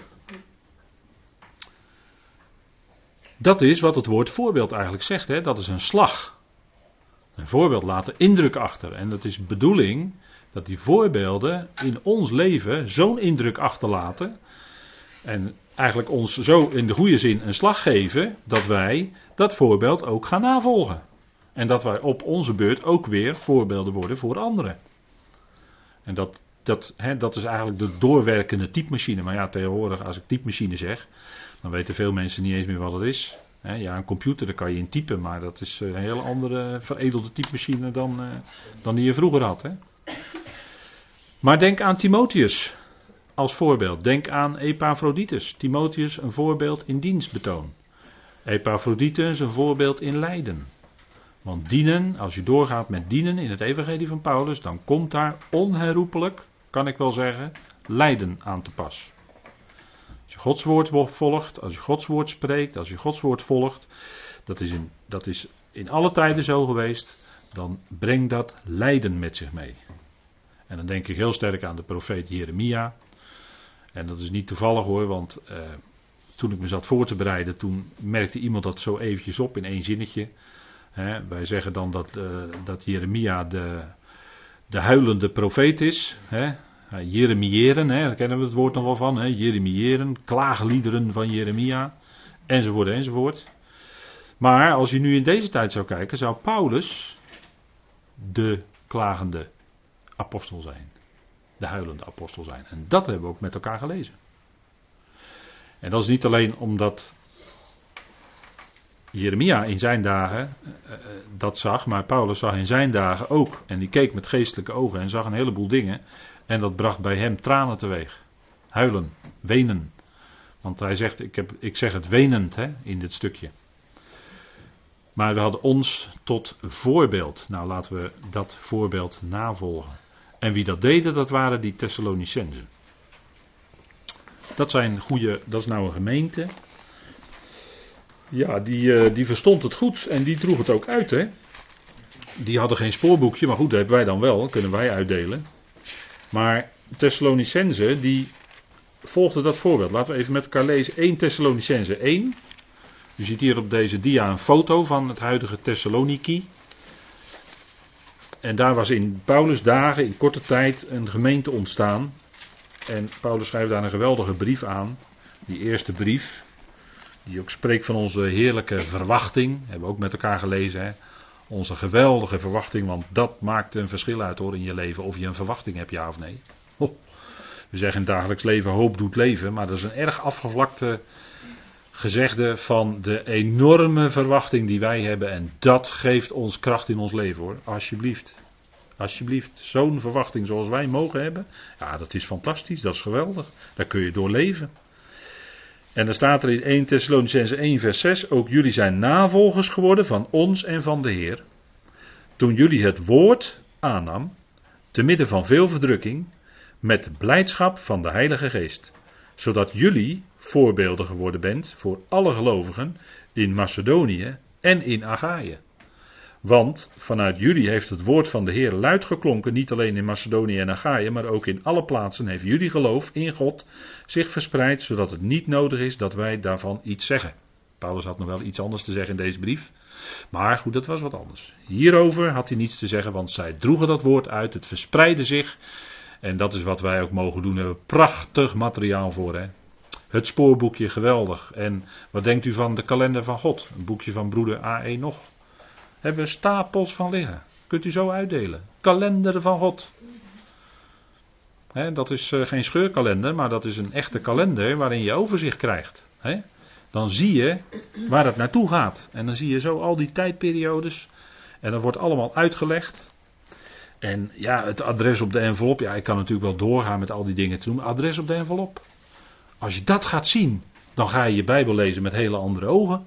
Dat is wat het woord voorbeeld eigenlijk zegt. Hè? Dat is een slag. Een voorbeeld laat de indruk achter. En dat is bedoeling dat die voorbeelden in ons leven zo'n indruk achterlaten. En eigenlijk ons zo in de goede zin een slag geven dat wij dat voorbeeld ook gaan navolgen. En dat wij op onze beurt ook weer voorbeelden worden voor anderen. En dat, dat, hè, dat is eigenlijk de doorwerkende typemachine. Maar ja, tegenwoordig als ik typemachine zeg, dan weten veel mensen niet eens meer wat het is. ja, een computer, daar kan je in typen, maar dat is een hele andere veredelde typemachine dan, uh, dan die je vroeger had. Hè. Maar denk aan Timotheus als voorbeeld. Denk aan Epaphroditus. Timotheus een voorbeeld in dienstbetoon. Epaphroditus een voorbeeld in lijden. Want dienen, als je doorgaat met dienen in het evangelie van Paulus, dan komt daar onherroepelijk, kan ik wel zeggen, lijden aan te pas. Als je Gods woord volgt, als je Gods woord spreekt, als je Gods woord volgt, dat is in, dat is in alle tijden zo geweest, dan brengt dat lijden met zich mee. En dan denk ik heel sterk aan de profeet Jeremia, en dat is niet toevallig hoor, want uh, toen ik me zat voor te bereiden, toen merkte iemand dat zo eventjes op in één zinnetje. Hè, wij zeggen dan dat, uh, dat Jeremia de, de huilende profeet is. Hè. Jeremiëren, hè, daar kennen we het woord nog wel van. Hè. Jeremiëren, klaagliederen van Jeremia, enzovoort, enzovoort. Maar als je nu in deze tijd zou kijken, zou Paulus de klagende apostel zijn. De huilende apostel zijn. En dat hebben we ook met elkaar gelezen. En dat is niet alleen omdat Jeremia in zijn dagen uh, dat zag, maar Paulus zag in zijn dagen ook. En die keek met geestelijke ogen en zag een heleboel dingen. En dat bracht bij hem tranen teweeg. Huilen, wenen. Want hij zegt, ik, heb, ik zeg het wenend hè, in dit stukje. Maar we hadden ons tot voorbeeld. Nou, laten we dat voorbeeld navolgen. En wie dat deden, dat waren die Thessalonicenzen. Dat zijn goede, dat is nou een gemeente. Ja, die, uh, die verstond het goed en die droeg het ook uit, hè. Die hadden geen spoorboekje, maar goed, dat hebben wij dan wel, kunnen wij uitdelen. Maar Thessalonicenzen, die volgden dat voorbeeld. Laten we even met elkaar lezen. 1 Thessalonicenzen 1. U ziet hier op deze dia een foto van het huidige Thessaloniki. En daar was in Paulus' dagen, in korte tijd, een gemeente ontstaan. En Paulus schrijft daar een geweldige brief aan. Die eerste brief, die ook spreekt van onze heerlijke verwachting. Hebben we ook met elkaar gelezen. Hè? Onze geweldige verwachting, want dat maakt een verschil uit hoor in je leven. Of je een verwachting hebt, ja of nee. We zeggen in dagelijks leven hoop doet leven, maar dat is een erg afgevlakte gezegde van de enorme verwachting die wij hebben. En dat geeft ons kracht in ons leven hoor. Alsjeblieft. Alsjeblieft. Zo'n verwachting zoals wij mogen hebben. Ja, dat is fantastisch. Dat is geweldig. Daar kun je door leven. En dan staat er in 1 Thessalonicense 1 vers 6. Ook jullie zijn navolgers geworden van ons en van de Heer. Toen jullie het woord aannam. Te midden van veel verdrukking. Met blijdschap van de Heilige Geest zodat jullie voorbeelden geworden bent voor alle gelovigen in Macedonië en in Achaïe. Want vanuit jullie heeft het woord van de Heer luid geklonken, niet alleen in Macedonië en Achaïe, maar ook in alle plaatsen heeft jullie geloof in God zich verspreid, zodat het niet nodig is dat wij daarvan iets zeggen. Paulus had nog wel iets anders te zeggen in deze brief. Maar goed, dat was wat anders. Hierover had hij niets te zeggen, want zij droegen dat woord uit, het verspreidde zich en dat is wat wij ook mogen doen. We hebben prachtig materiaal voor. Hè? Het spoorboekje, geweldig. En wat denkt u van de kalender van God? Een boekje van broeder A1 nog. Hebben we stapels van liggen. Kunt u zo uitdelen. Kalender van God. dat is uh, geen scheurkalender, maar dat is een echte kalender waarin je overzicht krijgt. Dan zie je waar het naartoe gaat. En dan zie je zo al die tijdperiodes. En dat wordt allemaal uitgelegd. En ja, het adres op de envelop. Ja, ik kan natuurlijk wel doorgaan met al die dingen te. Adres op de envelop. Als je dat gaat zien, dan ga je je Bijbel lezen met hele andere ogen.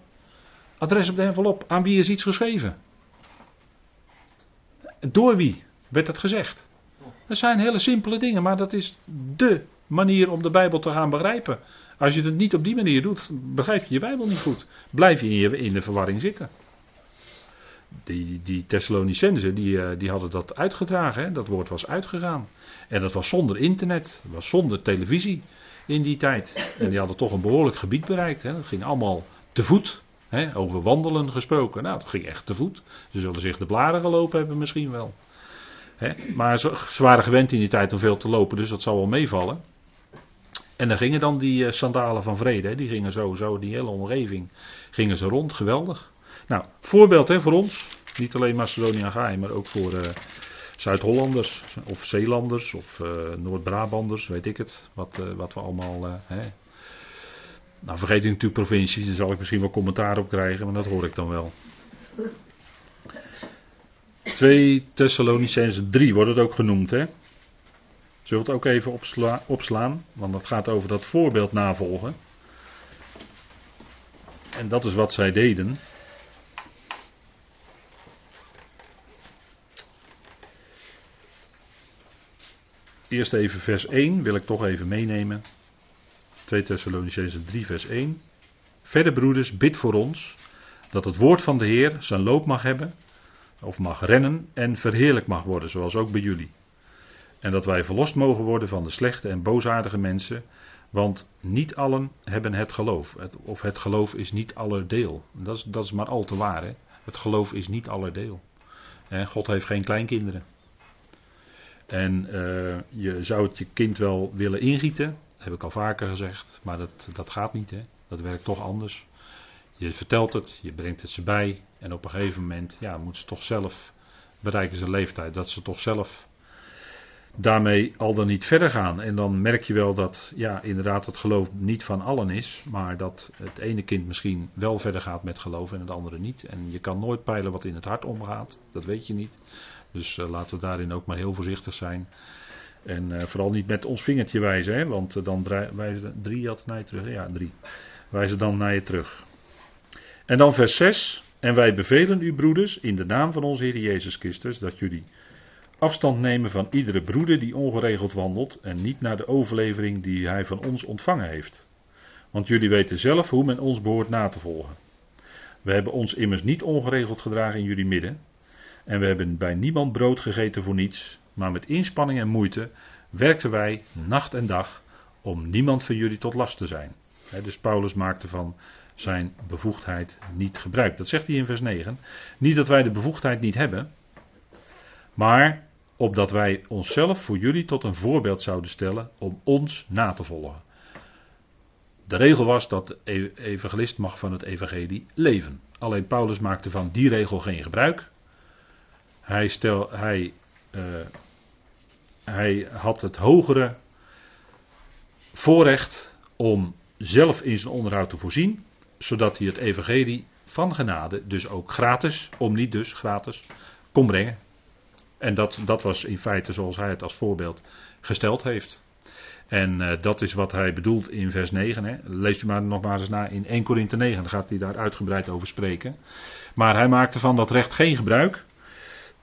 Adres op de envelop. Aan wie is iets geschreven? Door wie werd het gezegd? Dat zijn hele simpele dingen, maar dat is dé manier om de Bijbel te gaan begrijpen. Als je het niet op die manier doet, begrijp je je Bijbel niet goed. Blijf je in, je, in de verwarring zitten die, die Thessalonicenzen, die, eh, die hadden dat uitgedragen. Dat woord was uitgegaan. En dat was zonder internet, dat was zonder televisie in die tijd. En die hadden toch een behoorlijk gebied bereikt. Hè? Dat ging allemaal te voet. Hè? Over wandelen gesproken. Nou, dat ging echt te voet. Ze zullen zich de blaren gelopen hebben misschien wel. Hè? Maar ze, waren gewend in die tijd om veel te lopen, dus dat zal wel meevallen. En dan gingen dan die uh, sandalen van vrede, die gingen zo, zo, die hele omgeving, gingen ze rond, geweldig. Nou, voorbeeld hè, voor ons. Niet alleen Macedonië en maar ook voor uh, Zuid-Hollanders of Zeelanders of uh, Noord-Brabanders, weet ik het. Wat, uh, wat we allemaal. hè. Nou, vergeet ik natuurlijk provincies, daar zal ik misschien wel commentaar op krijgen, maar dat hoor ik dan wel. 2 Thessalonicense 3 wordt het ook genoemd, hè? Zult het ook even opsla opslaan, want dat gaat over dat voorbeeld navolgen. En dat is wat zij deden. Eerst even vers 1 wil ik toch even meenemen. 2 Thessalonicenzen 3 vers 1. Verder broeders, bid voor ons dat het woord van de Heer zijn loop mag hebben, of mag rennen en verheerlijk mag worden, zoals ook bij jullie. En dat wij verlost mogen worden van de slechte en boosaardige mensen, want niet allen hebben het geloof. of het geloof is niet allerdeel. Dat is, dat is maar al te waar. Hè? Het geloof is niet allerdeel. En God heeft geen kleinkinderen. En uh, je zou het je kind wel willen ingieten, heb ik al vaker gezegd, maar dat, dat gaat niet. Hè? Dat werkt toch anders. Je vertelt het, je brengt het ze bij en op een gegeven moment ja, moeten ze toch zelf bereiken ze leeftijd dat ze toch zelf daarmee al dan niet verder gaan. En dan merk je wel dat, ja, inderdaad, het geloof niet van allen is, maar dat het ene kind misschien wel verder gaat met geloof en het andere niet. En je kan nooit peilen wat in het hart omgaat, dat weet je niet. Dus uh, laten we daarin ook maar heel voorzichtig zijn. En uh, vooral niet met ons vingertje wijzen, hè, want uh, dan wijzen drie had naar je terug. Ja, drie. Wijzen dan naar je terug. En dan vers 6. En wij bevelen u, broeders, in de naam van onze Heer Jezus Christus, dat jullie afstand nemen van iedere broeder die ongeregeld wandelt en niet naar de overlevering die hij van ons ontvangen heeft. Want jullie weten zelf hoe men ons behoort na te volgen. We hebben ons immers niet ongeregeld gedragen in jullie midden. En we hebben bij niemand brood gegeten voor niets, maar met inspanning en moeite werkten wij nacht en dag om niemand van jullie tot last te zijn. dus Paulus maakte van zijn bevoegdheid niet gebruik. Dat zegt hij in vers 9. Niet dat wij de bevoegdheid niet hebben, maar opdat wij onszelf voor jullie tot een voorbeeld zouden stellen om ons na te volgen. De regel was dat de e- evangelist mag van het evangelie leven. Alleen Paulus maakte van die regel geen gebruik. Hij, stel, hij, uh, hij had het hogere voorrecht om zelf in zijn onderhoud te voorzien, zodat hij het evangelie van genade, dus ook gratis, om niet dus gratis, kon brengen. En dat, dat was in feite zoals hij het als voorbeeld gesteld heeft. En uh, dat is wat hij bedoelt in vers 9. Hè. Leest u maar nog maar eens na in 1 Korinthe 9, dan gaat hij daar uitgebreid over spreken. Maar hij maakte van dat recht geen gebruik.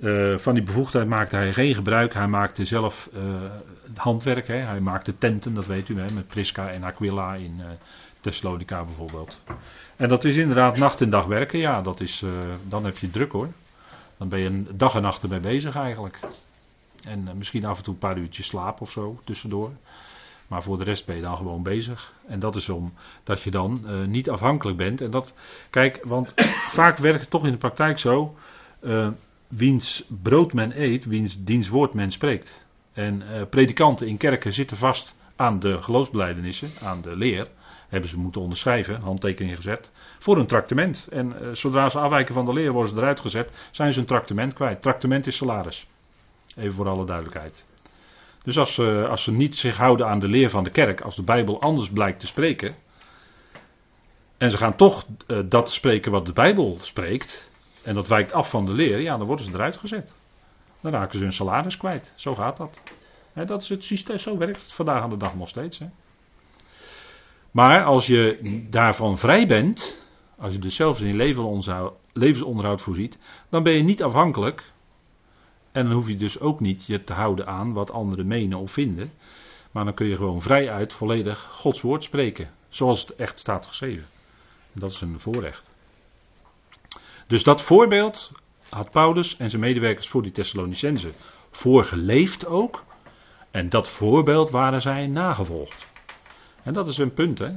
Uh, van die bevoegdheid maakte hij geen gebruik. Hij maakte zelf uh, handwerk. Hè. Hij maakte tenten, dat weet u, hè, met Prisca en Aquila in Thessalonica bijvoorbeeld. En dat is inderdaad nacht en dag werken. Ja, dat is, dan heb je druk hoor. Dan ben je dag en nacht ermee bezig eigenlijk. En uh, misschien af en toe een paar uurtjes slaap of zo tussendoor. Maar voor de rest ben je dan gewoon bezig. En dat is om dat je dan uh, niet afhankelijk bent. En dat, kijk, want vaak werkt het toch in de praktijk zo. Wiens brood men eet, wiens diens woord men spreekt. En predikanten in kerken zitten vast aan de geloofsbelijdenissen, aan de leer hebben ze moeten onderschrijven, handtekening gezet, voor een tractement. En uh, zodra ze afwijken van de leer worden ze eruit gezet, zijn ze een tractement kwijt. Tractement is salaris. Even voor alle duidelijkheid. Dus als ze, als ze niet zich houden aan de leer van de kerk, als de Bijbel anders blijkt te spreken, en ze gaan toch dat spreken wat de Bijbel spreekt, en dat wijkt af van de leer, ja, dan worden ze eruit gezet. Dan raken ze hun salaris kwijt. Zo gaat dat. dat is het systeem, zo werkt het vandaag aan de dag nog steeds. Maar als je daarvan vrij bent, als je dus zelf in levensonderhoud voorziet, dan ben je niet afhankelijk. En dan hoef je dus ook niet je te houden aan wat anderen menen of vinden. Maar dan kun je gewoon vrij uit volledig Gods woord spreken. Zoals het echt staat geschreven. En dat is een voorrecht. Dus dat voorbeeld had Paulus en zijn medewerkers voor die Thessalonicenzen voorgeleefd ook. En dat voorbeeld waren zij nagevolgd. En dat is een punt, hè?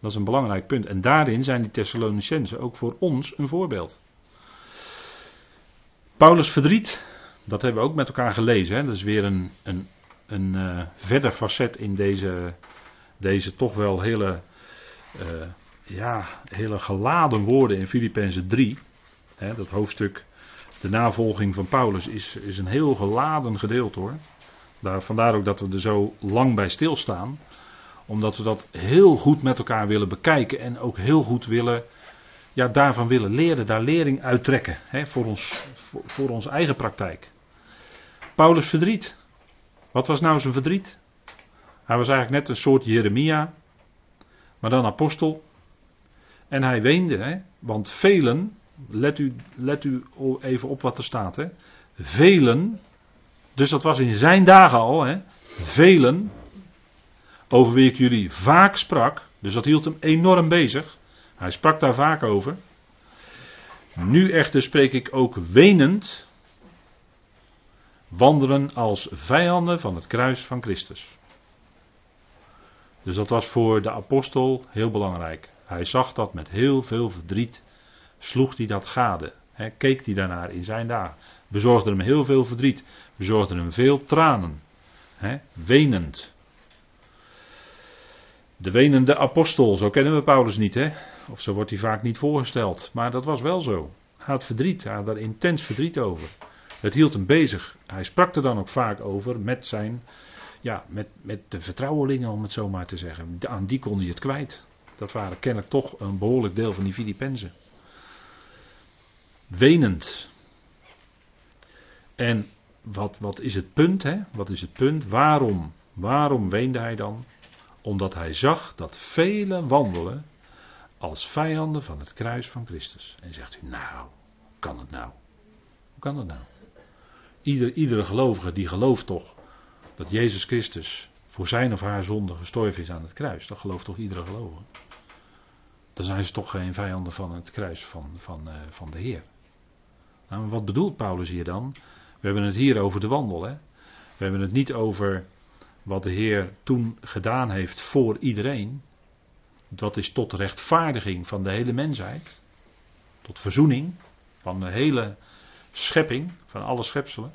Dat is een belangrijk punt. En daarin zijn die Thessalonicenzen ook voor ons een voorbeeld. Paulus' verdriet, dat hebben we ook met elkaar gelezen. Hè? Dat is weer een, een, een uh, verder facet in deze, deze toch wel hele, uh, ja, hele geladen woorden in Filippenzen 3. Hè? Dat hoofdstuk, de navolging van Paulus, is, is een heel geladen gedeelte hoor. Daar, vandaar ook dat we er zo lang bij stilstaan omdat we dat heel goed met elkaar willen bekijken en ook heel goed willen, ja, daarvan willen leren, daar lering uittrekken hè, voor, ons, voor, voor onze eigen praktijk. Paulus' verdriet. Wat was nou zijn verdriet? Hij was eigenlijk net een soort Jeremia, maar dan apostel. En hij weende, hè, want velen, let u, let u even op wat er staat, hè, velen, dus dat was in zijn dagen al, hè, velen over wie ik jullie vaak sprak. Dus dat hield hem enorm bezig. Hij sprak daar vaak over. Nu echter spreek ik ook wenend. Wandelen als vijanden van het kruis van Christus. Dus dat was voor de apostel heel belangrijk. Hij zag dat met heel veel verdriet. Sloeg hij dat gade. Keek hij daarnaar in zijn dagen. Bezorgde hem heel veel verdriet. Bezorgde hem veel tranen. He, wenend. De wenende apostel, zo kennen we Paulus niet, hè? Of zo wordt hij vaak niet voorgesteld. Maar dat was wel zo. Hij had verdriet, hij had daar intens verdriet over. Het hield hem bezig. Hij sprak er dan ook vaak over met zijn, ja, met, met de vertrouwelingen, om het zo maar te zeggen. Aan die kon hij het kwijt. Dat waren kennelijk toch een behoorlijk deel van die Filippenzen. Wenend. En wat, wat is het punt? Hè? Wat is het punt? Waarom? Waarom weende hij dan? Omdat hij zag dat velen wandelen als vijanden van het kruis van Christus. En zegt u, nou, hoe kan het nou? Hoe kan het nou? Ieder, iedere gelovige die gelooft toch dat Jezus Christus voor zijn of haar zonde gestorven is aan het kruis. Dat gelooft toch iedere gelovige? Dan zijn ze toch geen vijanden van het kruis van, van, uh, van de Heer. Nou, wat bedoelt Paulus hier dan? We hebben het hier over de wandel. Hè? We hebben het niet over wat de Heer toen gedaan heeft voor iedereen. Dat is tot rechtvaardiging van de hele mensheid. Tot verzoening van de hele schepping, van alle schepselen.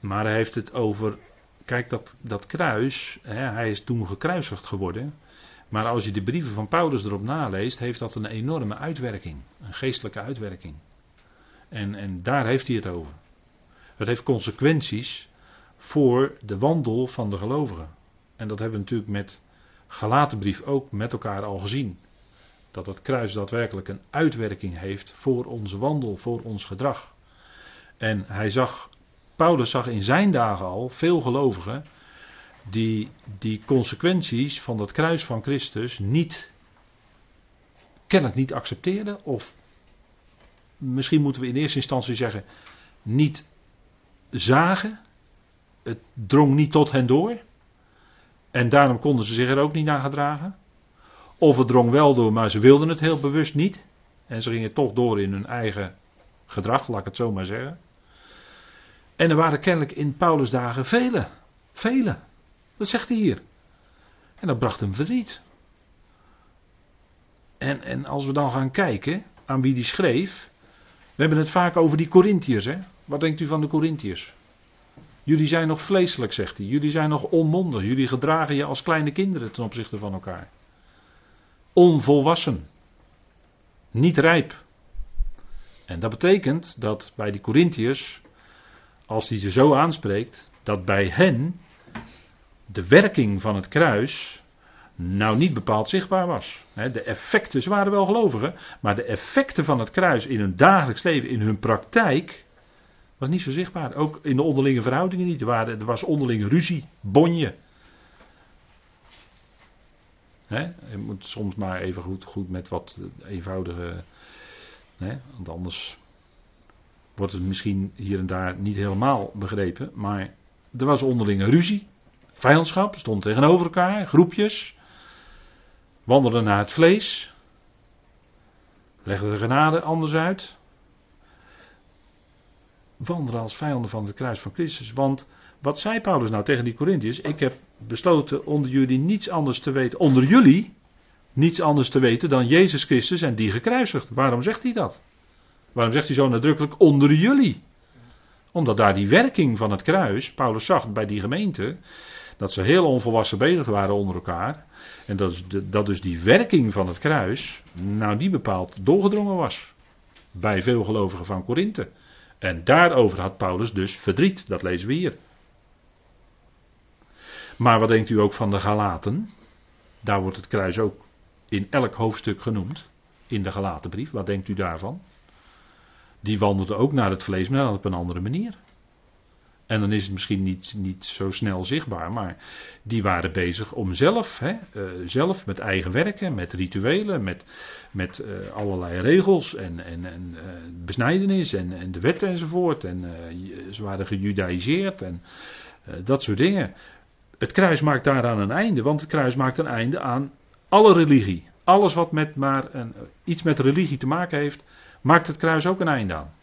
Maar hij heeft het over. Kijk, dat, dat kruis. Hè, hij is toen gekruisigd geworden. Maar als je de brieven van Paulus erop naleest, heeft dat een enorme uitwerking. Een geestelijke uitwerking. En, en daar heeft hij het over. Het heeft consequenties voor de wandel van de gelovigen. En dat hebben we natuurlijk met Galatenbrief ook met elkaar al gezien. Dat het kruis daadwerkelijk een uitwerking heeft voor onze wandel, voor ons gedrag. En hij zag, Paulus zag in zijn dagen al veel gelovigen die die consequenties van dat kruis van Christus niet, kennelijk niet accepteerden of misschien moeten we in eerste instantie zeggen, niet zagen. Het drong niet tot hen door. En daarom konden ze zich er ook niet naar gedragen. Of het drong wel door, maar ze wilden het heel bewust niet. En ze gingen toch door in hun eigen gedrag, laat ik het zo maar zeggen. En er waren kennelijk in Paulus' dagen vele. Vele. Dat zegt hij hier. En dat bracht hem verdriet. En, en als we dan gaan kijken aan wie die schreef. We hebben het vaak over die Corinthiërs. Hè? Wat denkt u van de Corinthiërs? Jullie zijn nog vleeselijk, zegt hij. Jullie zijn nog onmondig. Jullie gedragen je als kleine kinderen ten opzichte van elkaar. Onvolwassen. Niet rijp. En dat betekent dat bij die Corinthiërs, als hij ze zo aanspreekt, dat bij hen de werking van het kruis nou niet bepaald zichtbaar was. De effecten, ze waren wel gelovigen, maar de effecten van het kruis in hun dagelijks leven, in hun praktijk, was niet zo zichtbaar. Ook in de onderlinge verhoudingen niet. Er, er was onderlinge ruzie, bonje. je moet soms maar even goed, goed met wat eenvoudige. want anders wordt het misschien hier en daar niet helemaal begrepen. Maar er was onderlinge ruzie. Vijandschap stond tegenover elkaar, groepjes. Wandelden naar het vlees. Legden de genade anders uit. Wandelen als vijanden van het kruis van Christus. Want wat zei Paulus nou tegen die Corinthiërs? Ik heb besloten onder jullie niets anders te weten. Onder jullie niets anders te weten dan Jezus Christus en die gekruisigd. Waarom zegt hij dat? Waarom zegt hij zo nadrukkelijk onder jullie? Omdat daar die werking van het kruis, Paulus zag bij die gemeente, dat ze heel onvolwassen bezig waren onder elkaar. En dat, dat dus die werking van het kruis, nou die bepaald doorgedrongen was. Bij veel gelovigen van Korinthe. En daarover had Paulus dus verdriet, dat lezen we hier. Maar wat denkt u ook van de Galaten? Daar wordt het kruis ook in elk hoofdstuk genoemd. In de Galatenbrief. Wat denkt u daarvan? Die wandelden ook naar het vlees, maar op een andere manier. En dan is het misschien niet, niet zo snel zichtbaar, maar die waren bezig om zelf, hè, uh, zelf met eigen werken, met rituelen, met, met uh, allerlei regels en, en, en uh, besnijdenis en, en de wetten enzovoort. En ze waren gejudaïseerd en dat soort dingen. Het kruis maakt daaraan een einde, want het kruis maakt een einde aan alle religie. Alles wat met maar een, iets met religie te maken heeft, maakt het kruis ook een einde aan.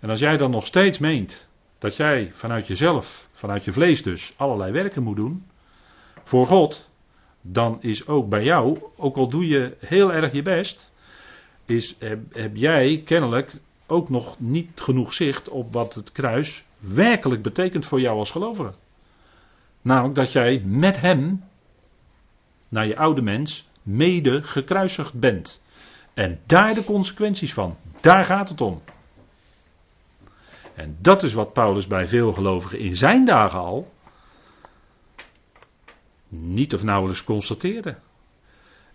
En als jij dan nog steeds meent dat jij vanuit jezelf, vanuit je vlees dus, allerlei werken moet doen voor God, dan is ook bij jou, ook al doe je heel erg je best, is, heb, heb jij kennelijk ook nog niet genoeg zicht op wat het kruis werkelijk betekent voor jou als gelovige. Namelijk dat jij met hem, naar je oude mens, mede gekruisigd bent. En daar de consequenties van. Daar gaat het om. En dat is wat Paulus bij veel gelovigen in zijn dagen al niet of nauwelijks constateerde.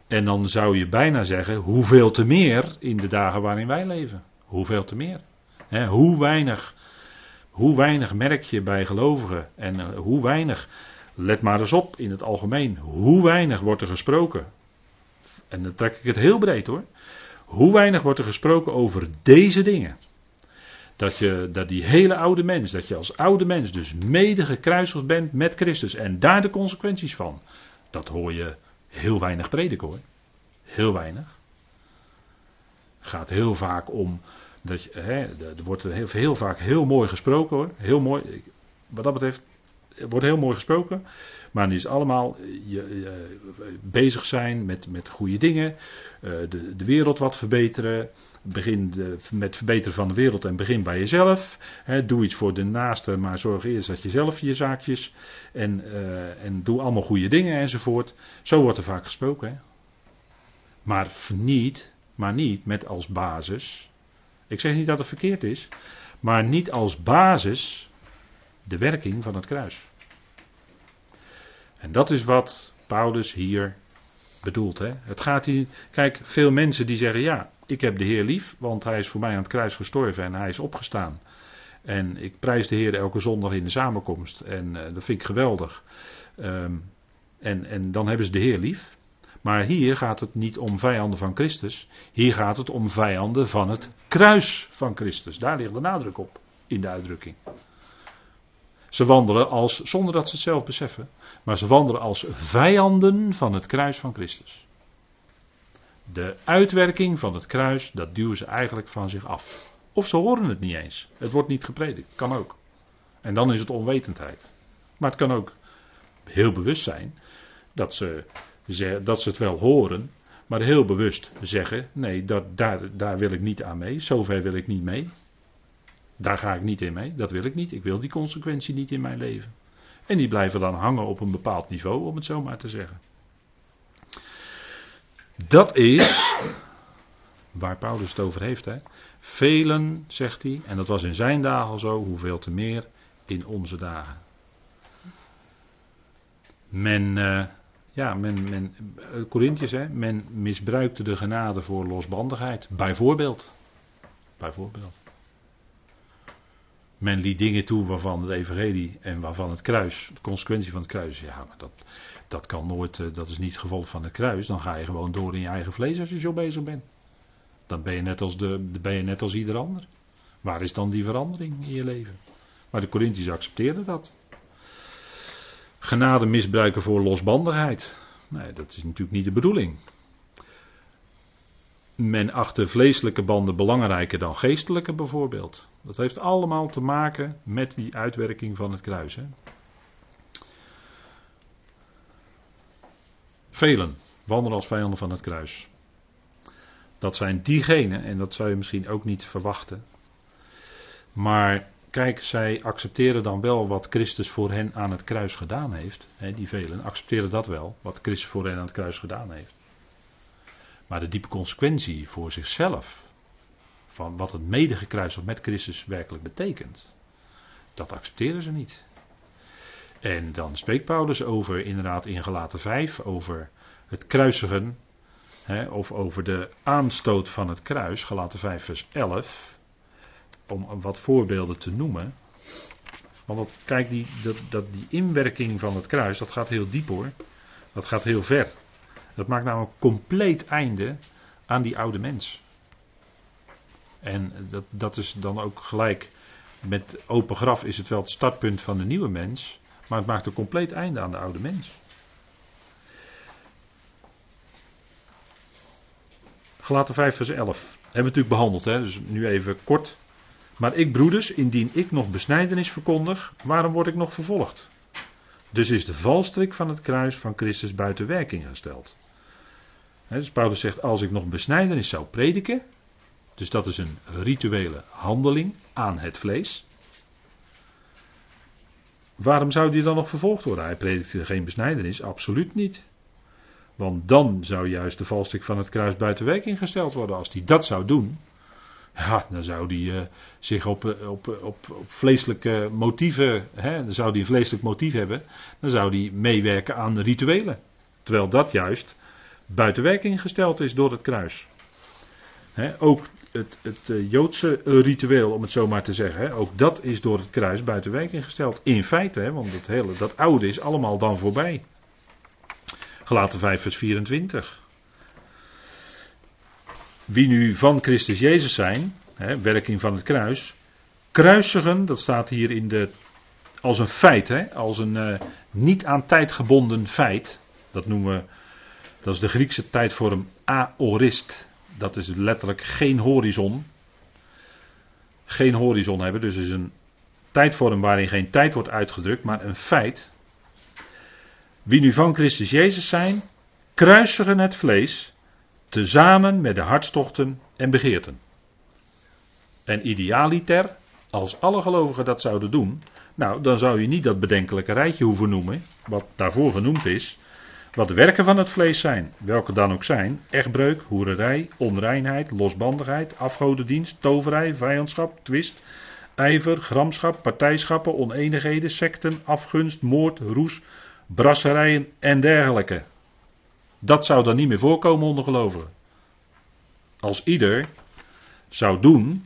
En dan zou je bijna zeggen, hoeveel te meer in de dagen waarin wij leven. Hoeveel te meer. hoe weinig, hoe weinig merk je bij gelovigen en eh, hoe weinig, let maar eens op in het algemeen, hoe weinig wordt er gesproken. En dan trek ik het heel breed hoor. Hoe weinig wordt er gesproken over deze dingen. Dat, je, dat die hele oude mens, dat je als oude mens dus mede gekruisigd bent met Christus en daar de consequenties van. Dat hoor je heel weinig prediken hoor. Heel weinig. Gaat heel vaak om. Dat hè, er wordt heel, heel vaak heel mooi gesproken hoor. Heel mooi. Wat dat betreft wordt heel mooi gesproken. Maar het is allemaal je, bezig zijn met, met goede dingen. Uh, de, de wereld wat verbeteren. Begin met verbeteren van de wereld en begin bij jezelf. doe iets voor de naaste, maar zorg eerst dat je zelf je zaakjes. En, en doe allemaal goede dingen enzovoort. Zo wordt er vaak gesproken. Maar niet, maar niet met als basis. Ik zeg niet dat het verkeerd is. Maar niet als basis de werking van het kruis. En dat is wat Paulus hier bedoelt. Hè? Het gaat hier. Kijk, veel mensen die zeggen: Ja, ik heb de Heer lief, want hij is voor mij aan het kruis gestorven en hij is opgestaan. En ik prijs de Heer elke zondag in de samenkomst. En uh, dat vind ik geweldig. Um, en, en dan hebben ze de Heer lief. Maar hier gaat het niet om vijanden van Christus. Hier gaat het om vijanden van het kruis van Christus. Daar ligt de nadruk op in de uitdrukking. Ze wandelen als, zonder dat ze het zelf beseffen, maar ze wandelen als vijanden van het kruis van Christus. De uitwerking van het kruis, dat duwen ze eigenlijk van zich af. Of ze horen het niet eens. Het wordt niet gepredikt. Kan ook. En dan is het onwetendheid. Maar het kan ook heel bewust zijn dat ze, dat ze het wel horen, maar heel bewust zeggen: nee, dat, daar, daar wil ik niet aan mee. Zover wil ik niet mee. Daar ga ik niet in mee. Dat wil ik niet. Ik wil die consequentie niet in mijn leven. En die blijven dan hangen op een bepaald niveau, om het zo maar te zeggen. Dat is waar Paulus het over heeft. Hè. Velen, zegt hij, en dat was in zijn dagen al zo, hoeveel te meer in onze dagen. Men, uh, ja, men, men uh, hè, men misbruikte de genade voor losbandigheid. Bijvoorbeeld. Bijvoorbeeld. Men liet dingen toe waarvan het evangelie en waarvan het kruis, de consequentie van het kruis, ja, maar dat, dat kan nooit, eh, dat is niet het gevolg van het kruis. Dan ga je gewoon door in je eigen vlees als je zo bezig bent. Dan ben je net als, de, ben je net als ieder ander. Waar is dan die verandering in je leven? Maar de Corinthiërs accepteerden dat. Genade misbruiken voor losbandigheid. Nee, dat is natuurlijk niet de bedoeling. Men acht vleeselijke banden belangrijker dan geestelijke bijvoorbeeld. Dat heeft allemaal te maken met die uitwerking van het kruis. Hè? Velen wandelen als vijanden van het kruis. Dat zijn diegenen, en dat zou je misschien ook niet verwachten. Maar kijk, zij accepteren dan wel wat Christus voor hen aan het kruis gedaan heeft. die velen accepteren dat wel, wat Christus voor hen aan het kruis gedaan heeft. Maar de diepe consequentie voor zichzelf, van wat het medegekruisel met Christus werkelijk betekent, dat accepteren ze niet. En dan spreekt Paulus over, inderdaad in Galaten 5, over het kruisigen, hè, of over de aanstoot van het kruis, Galaten 5 vers 11, om wat voorbeelden te noemen. Want dat, kijk, die, dat, die inwerking van het kruis, dat gaat heel diep hoor. Dat gaat heel ver. Dat maakt namelijk compleet einde aan die oude mens. En dat, dat is dan ook gelijk met open graf is het wel het startpunt van de nieuwe mens. Maar het maakt een compleet einde aan de oude mens. Gelaten 5 vers 11. Hebben we natuurlijk behandeld, hè? dus nu even kort. Maar ik broeders, indien ik nog besnijdenis verkondig, waarom word ik nog vervolgd? Dus is de valstrik van het kruis van Christus buiten werking gesteld. Dus Paulus zegt, als ik nog besnijdenis zou prediken, dus dat is een rituele handeling aan het vlees. Waarom zou die dan nog vervolgd worden? Hij predikte geen besnijdenis, absoluut niet. Want dan zou juist de valstrik van het kruis buiten werking gesteld worden. Als hij dat zou doen, Ja, dan zou die eh, zich op, op, op, op vleeselijke motieven, hè, dan zou die een vleeselijk motief hebben, dan zou die meewerken aan rituelen. Terwijl dat juist buiten werking gesteld is door het kruis. ook het, het uh, Joodse ritueel, om het zo maar te zeggen, ook dat is door het kruis buiten werking gesteld. In feite, want het hele, dat oude is allemaal dan voorbij. Gelaten 5 vers 24. Wie nu van Christus Jezus zijn, werking van het kruis, kruisigen, dat staat hier in de, als een feit, als een uh, niet aan tijd gebonden feit. Dat noemen we dat is de Griekse tijdvorm aorist. Dat is letterlijk geen horizon. Geen horizon hebben, dus is een tijdvorm waarin geen tijd wordt uitgedrukt, maar een feit. Wie nu van Christus Jezus zijn, kruisigen het vlees, tezamen met de hartstochten en begeerten. En idealiter, als alle gelovigen dat zouden doen, nou, dan zou je niet dat bedenkelijke rijtje hoeven noemen, wat daarvoor genoemd is, wat de werken van het vlees zijn, welke dan ook zijn: echtbreuk, hoererij, onreinheid, losbandigheid, afgodendienst, toverij, vijandschap, twist, ijver, gramschap, partijschappen, oneenigheden, secten, afgunst, moord, roes, brasserijen en dergelijke. Dat zou dan niet meer voorkomen onder gelovigen. Als ieder zou doen,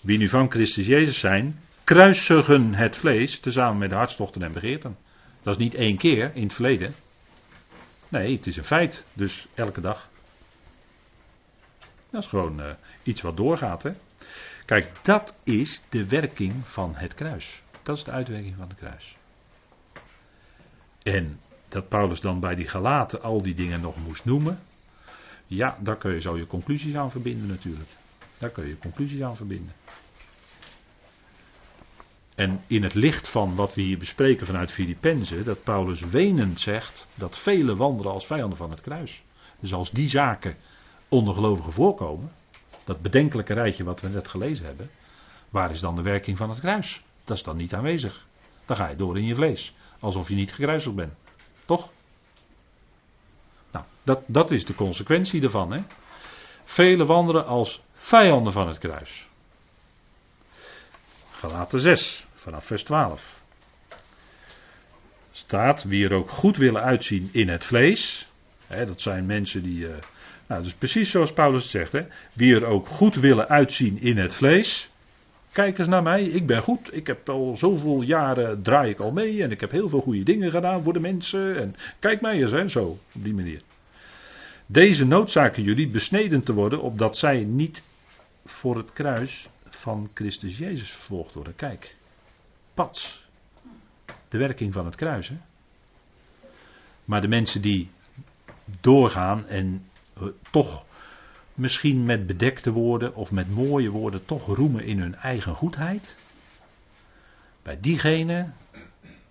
wie nu van Christus Jezus zijn, kruisigen het vlees tezamen met de hartstochten en begeerten. Dat is niet één keer in het verleden. Nee, het is een feit. Dus elke dag. Dat is gewoon uh, iets wat doorgaat. Hè? Kijk, dat is de werking van het kruis. Dat is de uitwerking van het kruis. En dat Paulus dan bij die Galaten al die dingen nog moest noemen. Ja, daar kun je zo je conclusies aan verbinden natuurlijk. Daar kun je conclusies aan verbinden. En in het licht van wat we hier bespreken vanuit Filippenzen, dat Paulus wenend zegt dat velen wandelen als vijanden van het kruis. Dus als die zaken onder gelovigen voorkomen, dat bedenkelijke rijtje wat we net gelezen hebben, waar is dan de werking van het kruis? Dat is dan niet aanwezig. Dan ga je door in je vlees, alsof je niet gekruisigd bent. Toch? Nou, dat, dat is de consequentie ervan. Hè? Velen wandelen als vijanden van het kruis. Galaten 6 vanaf vers 12. Staat, wie er ook goed willen uitzien in het vlees. Hè, dat zijn mensen die. Uh, nou, dus precies zoals Paulus zegt. Hè, wie er ook goed willen uitzien in het vlees. Kijk eens naar mij, ik ben goed. Ik heb al zoveel jaren draai ik al mee. En ik heb heel veel goede dingen gedaan voor de mensen. En kijk mij eens, hè, zo, op die manier. Deze noodzaken jullie besneden te worden, opdat zij niet voor het kruis van Christus Jezus vervolgd worden. Kijk, De werking van het kruis. Hè? Maar de mensen die doorgaan en eh, toch misschien met bedekte woorden of met mooie woorden toch roemen in hun eigen goedheid. Bij diegene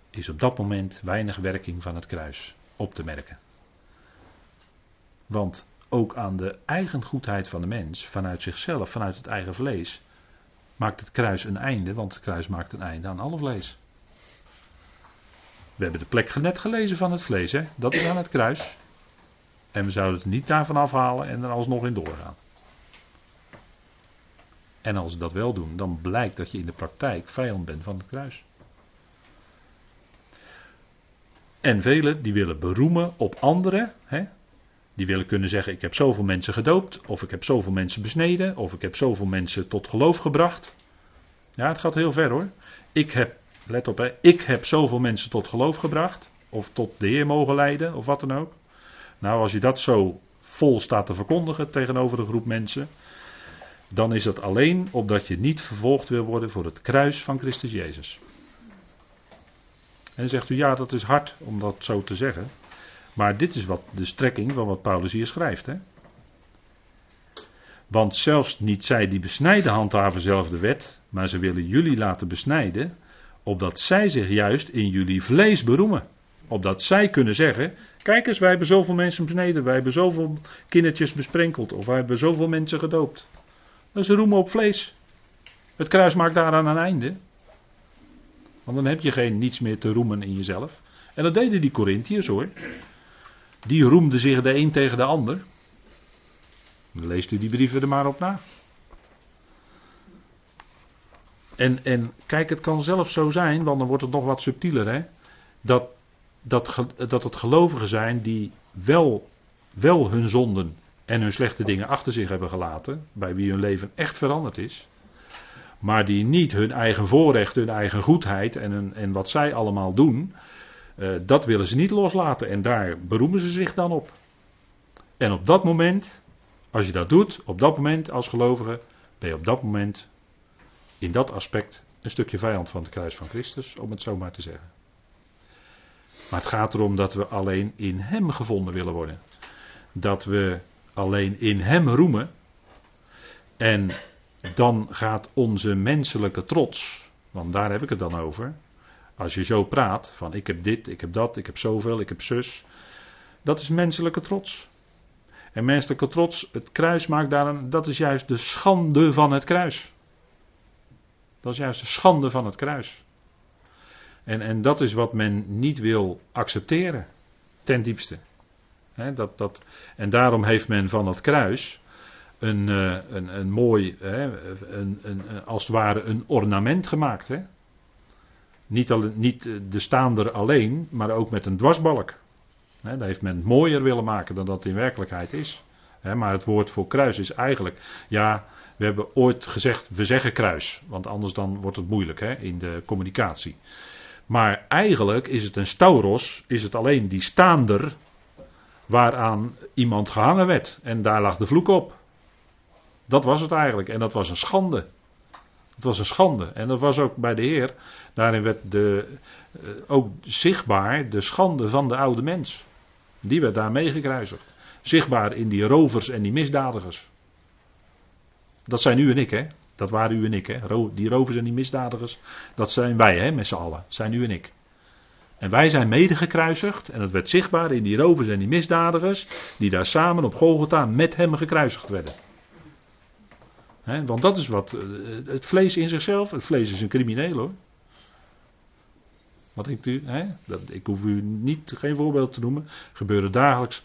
is op dat moment weinig werking van het kruis op te merken. Want ook aan de eigen goedheid van de mens, vanuit zichzelf, vanuit het eigen vlees, maakt het kruis een einde, want het kruis maakt een einde aan alle vlees. We hebben de plek net gelezen van het vlees, hè? dat is aan het kruis. En we zouden het niet daarvan afhalen en er alsnog in doorgaan. En als we dat wel doen, dan blijkt dat je in de praktijk vijand bent van het kruis. En velen die willen beroemen op anderen. Hè? Die willen kunnen zeggen: Ik heb zoveel mensen gedoopt, of ik heb zoveel mensen besneden, of ik heb zoveel mensen tot geloof gebracht. Ja, het gaat heel ver hoor. Ik heb, let op, hè, ik heb zoveel mensen tot geloof gebracht, of tot de Heer mogen leiden, of wat dan ook. Nou, als je dat zo vol staat te verkondigen tegenover een groep mensen, dan is dat alleen opdat je niet vervolgd wil worden voor het kruis van Christus Jezus. En zegt u, ja, dat is hard om dat zo te zeggen. Maar dit is wat de strekking van wat Paulus hier schrijft. Hè? Want zelfs niet zij die besnijden handhaven zelf de wet, maar ze willen jullie laten besnijden, opdat zij zich juist in jullie vlees beroemen. Opdat zij kunnen zeggen, kijk eens, wij hebben zoveel mensen besneden, wij hebben zoveel kindertjes besprenkeld, of wij hebben zoveel mensen gedoopt. Dat roemen op vlees. Het kruis maakt daaraan een einde. Want dan heb je geen niets meer te roemen in jezelf. En dat deden die Corinthiërs hoor. Die roemde zich de een tegen de ander. Leest u die brieven er maar op na. En, en kijk, het kan zelfs zo zijn, want dan wordt het nog wat subtieler, hè, dat, dat, dat het gelovigen zijn die wel, wel hun zonden en hun slechte dingen achter zich hebben gelaten, bij wie hun leven echt veranderd is, maar die niet hun eigen voorrecht, hun eigen goedheid en, en wat zij allemaal doen, eh, dat willen ze niet loslaten en daar beroemen ze zich dan op. En op dat moment, als je dat doet, op dat moment als gelovige, ben je op dat moment in dat aspect een stukje vijand van het kruis van Christus, om het zo maar te zeggen. Maar het gaat erom dat we alleen in Hem gevonden willen worden. Dat we alleen in Hem roemen. En dan gaat onze menselijke trots, want daar heb ik het dan over. Als je zo praat, van ik heb dit, ik heb dat, ik heb zoveel, ik heb zus. Dat is menselijke trots. En menselijke trots, het kruis maakt daar een, dat is juist de schande van het kruis. Dat is juist de schande van het kruis. En, en dat is wat men niet wil accepteren, ten diepste. Dat, dat, en daarom heeft men van het kruis een, eh, een, een mooi, een, een- als het ware een ornament gemaakt. Hè. Niet, al, niet eh, de staander alleen, maar ook met een dwarsbalk. Hè, dat heeft men mooier willen maken dan dat in werkelijkheid is. Maar het woord voor kruis is eigenlijk, ja, we hebben ooit gezegd, we zeggen kruis, want anders dan wordt het moeilijk in de communicatie. Maar eigenlijk is het een stauros, is het alleen die staander waaraan iemand gehangen werd. En daar lag de vloek op. Dat was het eigenlijk. En dat was een schande. Het was een schande. En dat was ook bij de Heer. Daarin werd de, eh, ook zichtbaar de schande van de oude mens. Die werd daar meegekruisigd. Zichtbaar in die rovers en die misdadigers. Dat zijn u en ik, hè? Dat waren u en ik, hè? Die rovers en die misdadigers, dat zijn wij, hè? Met z'n allen. Dat zijn u en ik. En wij zijn medegekruisigd. En dat werd zichtbaar in die rovers en die misdadigers. Die daar samen op Golgotha met hem gekruisigd werden. Want dat is wat. eh, Het vlees in zichzelf. Het vlees is een crimineel hoor. Wat denkt u? Dat, ik hoef u niet, geen voorbeeld te noemen. Gebeuren dagelijks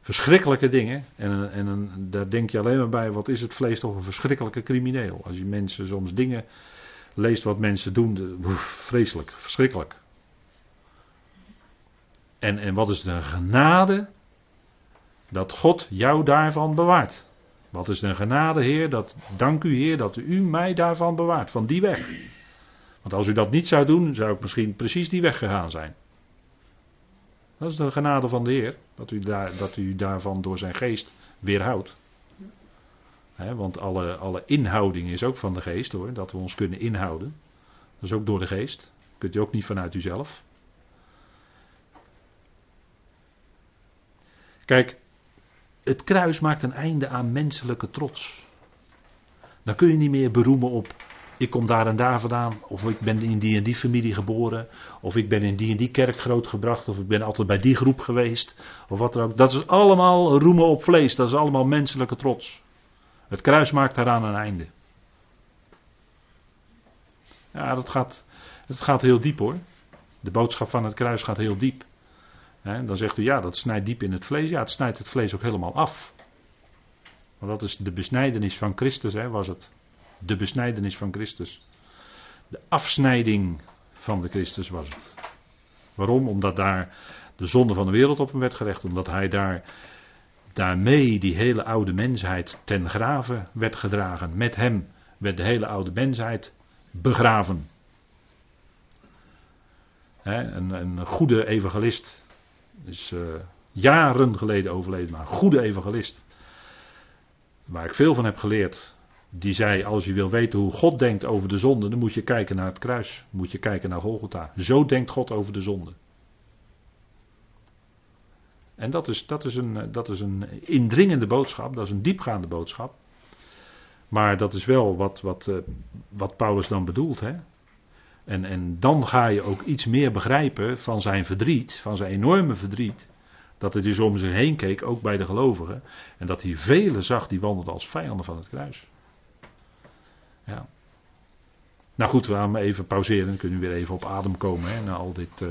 verschrikkelijke dingen. En, en, daar denk je alleen maar bij. Wat is het vlees toch een verschrikkelijke crimineel. Als je mensen soms dingen leest wat mensen doen. vreselijk, verschrikkelijk. En, en wat is de genade dat God jou daarvan bewaart. Wat is de genade, Heer, dat, dank u, Heer, dat u mij daarvan bewaart, van die weg. Want als u dat niet zou doen, zou ik misschien precies die weg gegaan zijn. Dat is de genade van de Heer, dat u, daar, dat u daarvan door zijn geest weerhoudt. Want alle, alle inhouding is ook van de geest hoor, dat we ons kunnen inhouden. Dat is ook door de geest. Kunt u ook niet vanuit uzelf. Kijk, het kruis maakt een einde aan menselijke trots. Dan kun je niet meer beroemen op. Ik kom daar en daar vandaan. Of ik ben in die en die familie geboren. Of ik ben in die en die kerk grootgebracht. Of ik ben altijd bij die groep geweest. Of wat dan ook. Dat is allemaal roemen op vlees. Dat is allemaal menselijke trots. Het kruis maakt daaraan een einde. Ja, dat gaat, het gaat heel diep hoor. De boodschap van het kruis gaat heel diep. Dan zegt u ja, dat snijdt diep in het vlees. Ja, het snijdt het vlees ook helemaal af. Want dat is de besnijdenis van Christus, was het. De besnijdenis van Christus. De afsnijding van de Christus was het. Waarom? Omdat daar de zonde van de wereld op hem werd gelegd. Omdat hij daar daarmee die hele oude mensheid ten graven werd gedragen. Met hem werd de hele oude mensheid begraven. Een, een goede evangelist is eh, jaren geleden overleden, maar een goede evangelist. Waar ik veel van heb geleerd. Die zei: Als je wil weten hoe God denkt over de zonde, dan moet je kijken naar het kruis. Moet je kijken naar Golgotha. Zo denkt God over de zonde. En dat is, dat, is een, dat is een indringende boodschap, dat is een diepgaande boodschap. Maar dat is wel wat, wat, eh, wat Paulus dan bedoelt. Hè? En, en dan ga je ook iets meer begrijpen van zijn verdriet, van zijn enorme verdriet. Dat het dus om zich heen keek, ook bij de gelovigen. En dat hij velen zag die wandelden als vijanden van het kruis. Ja. Nou goed, we gaan even pauzeren. Dan kunnen we weer even op adem komen hè, na al dit. eh,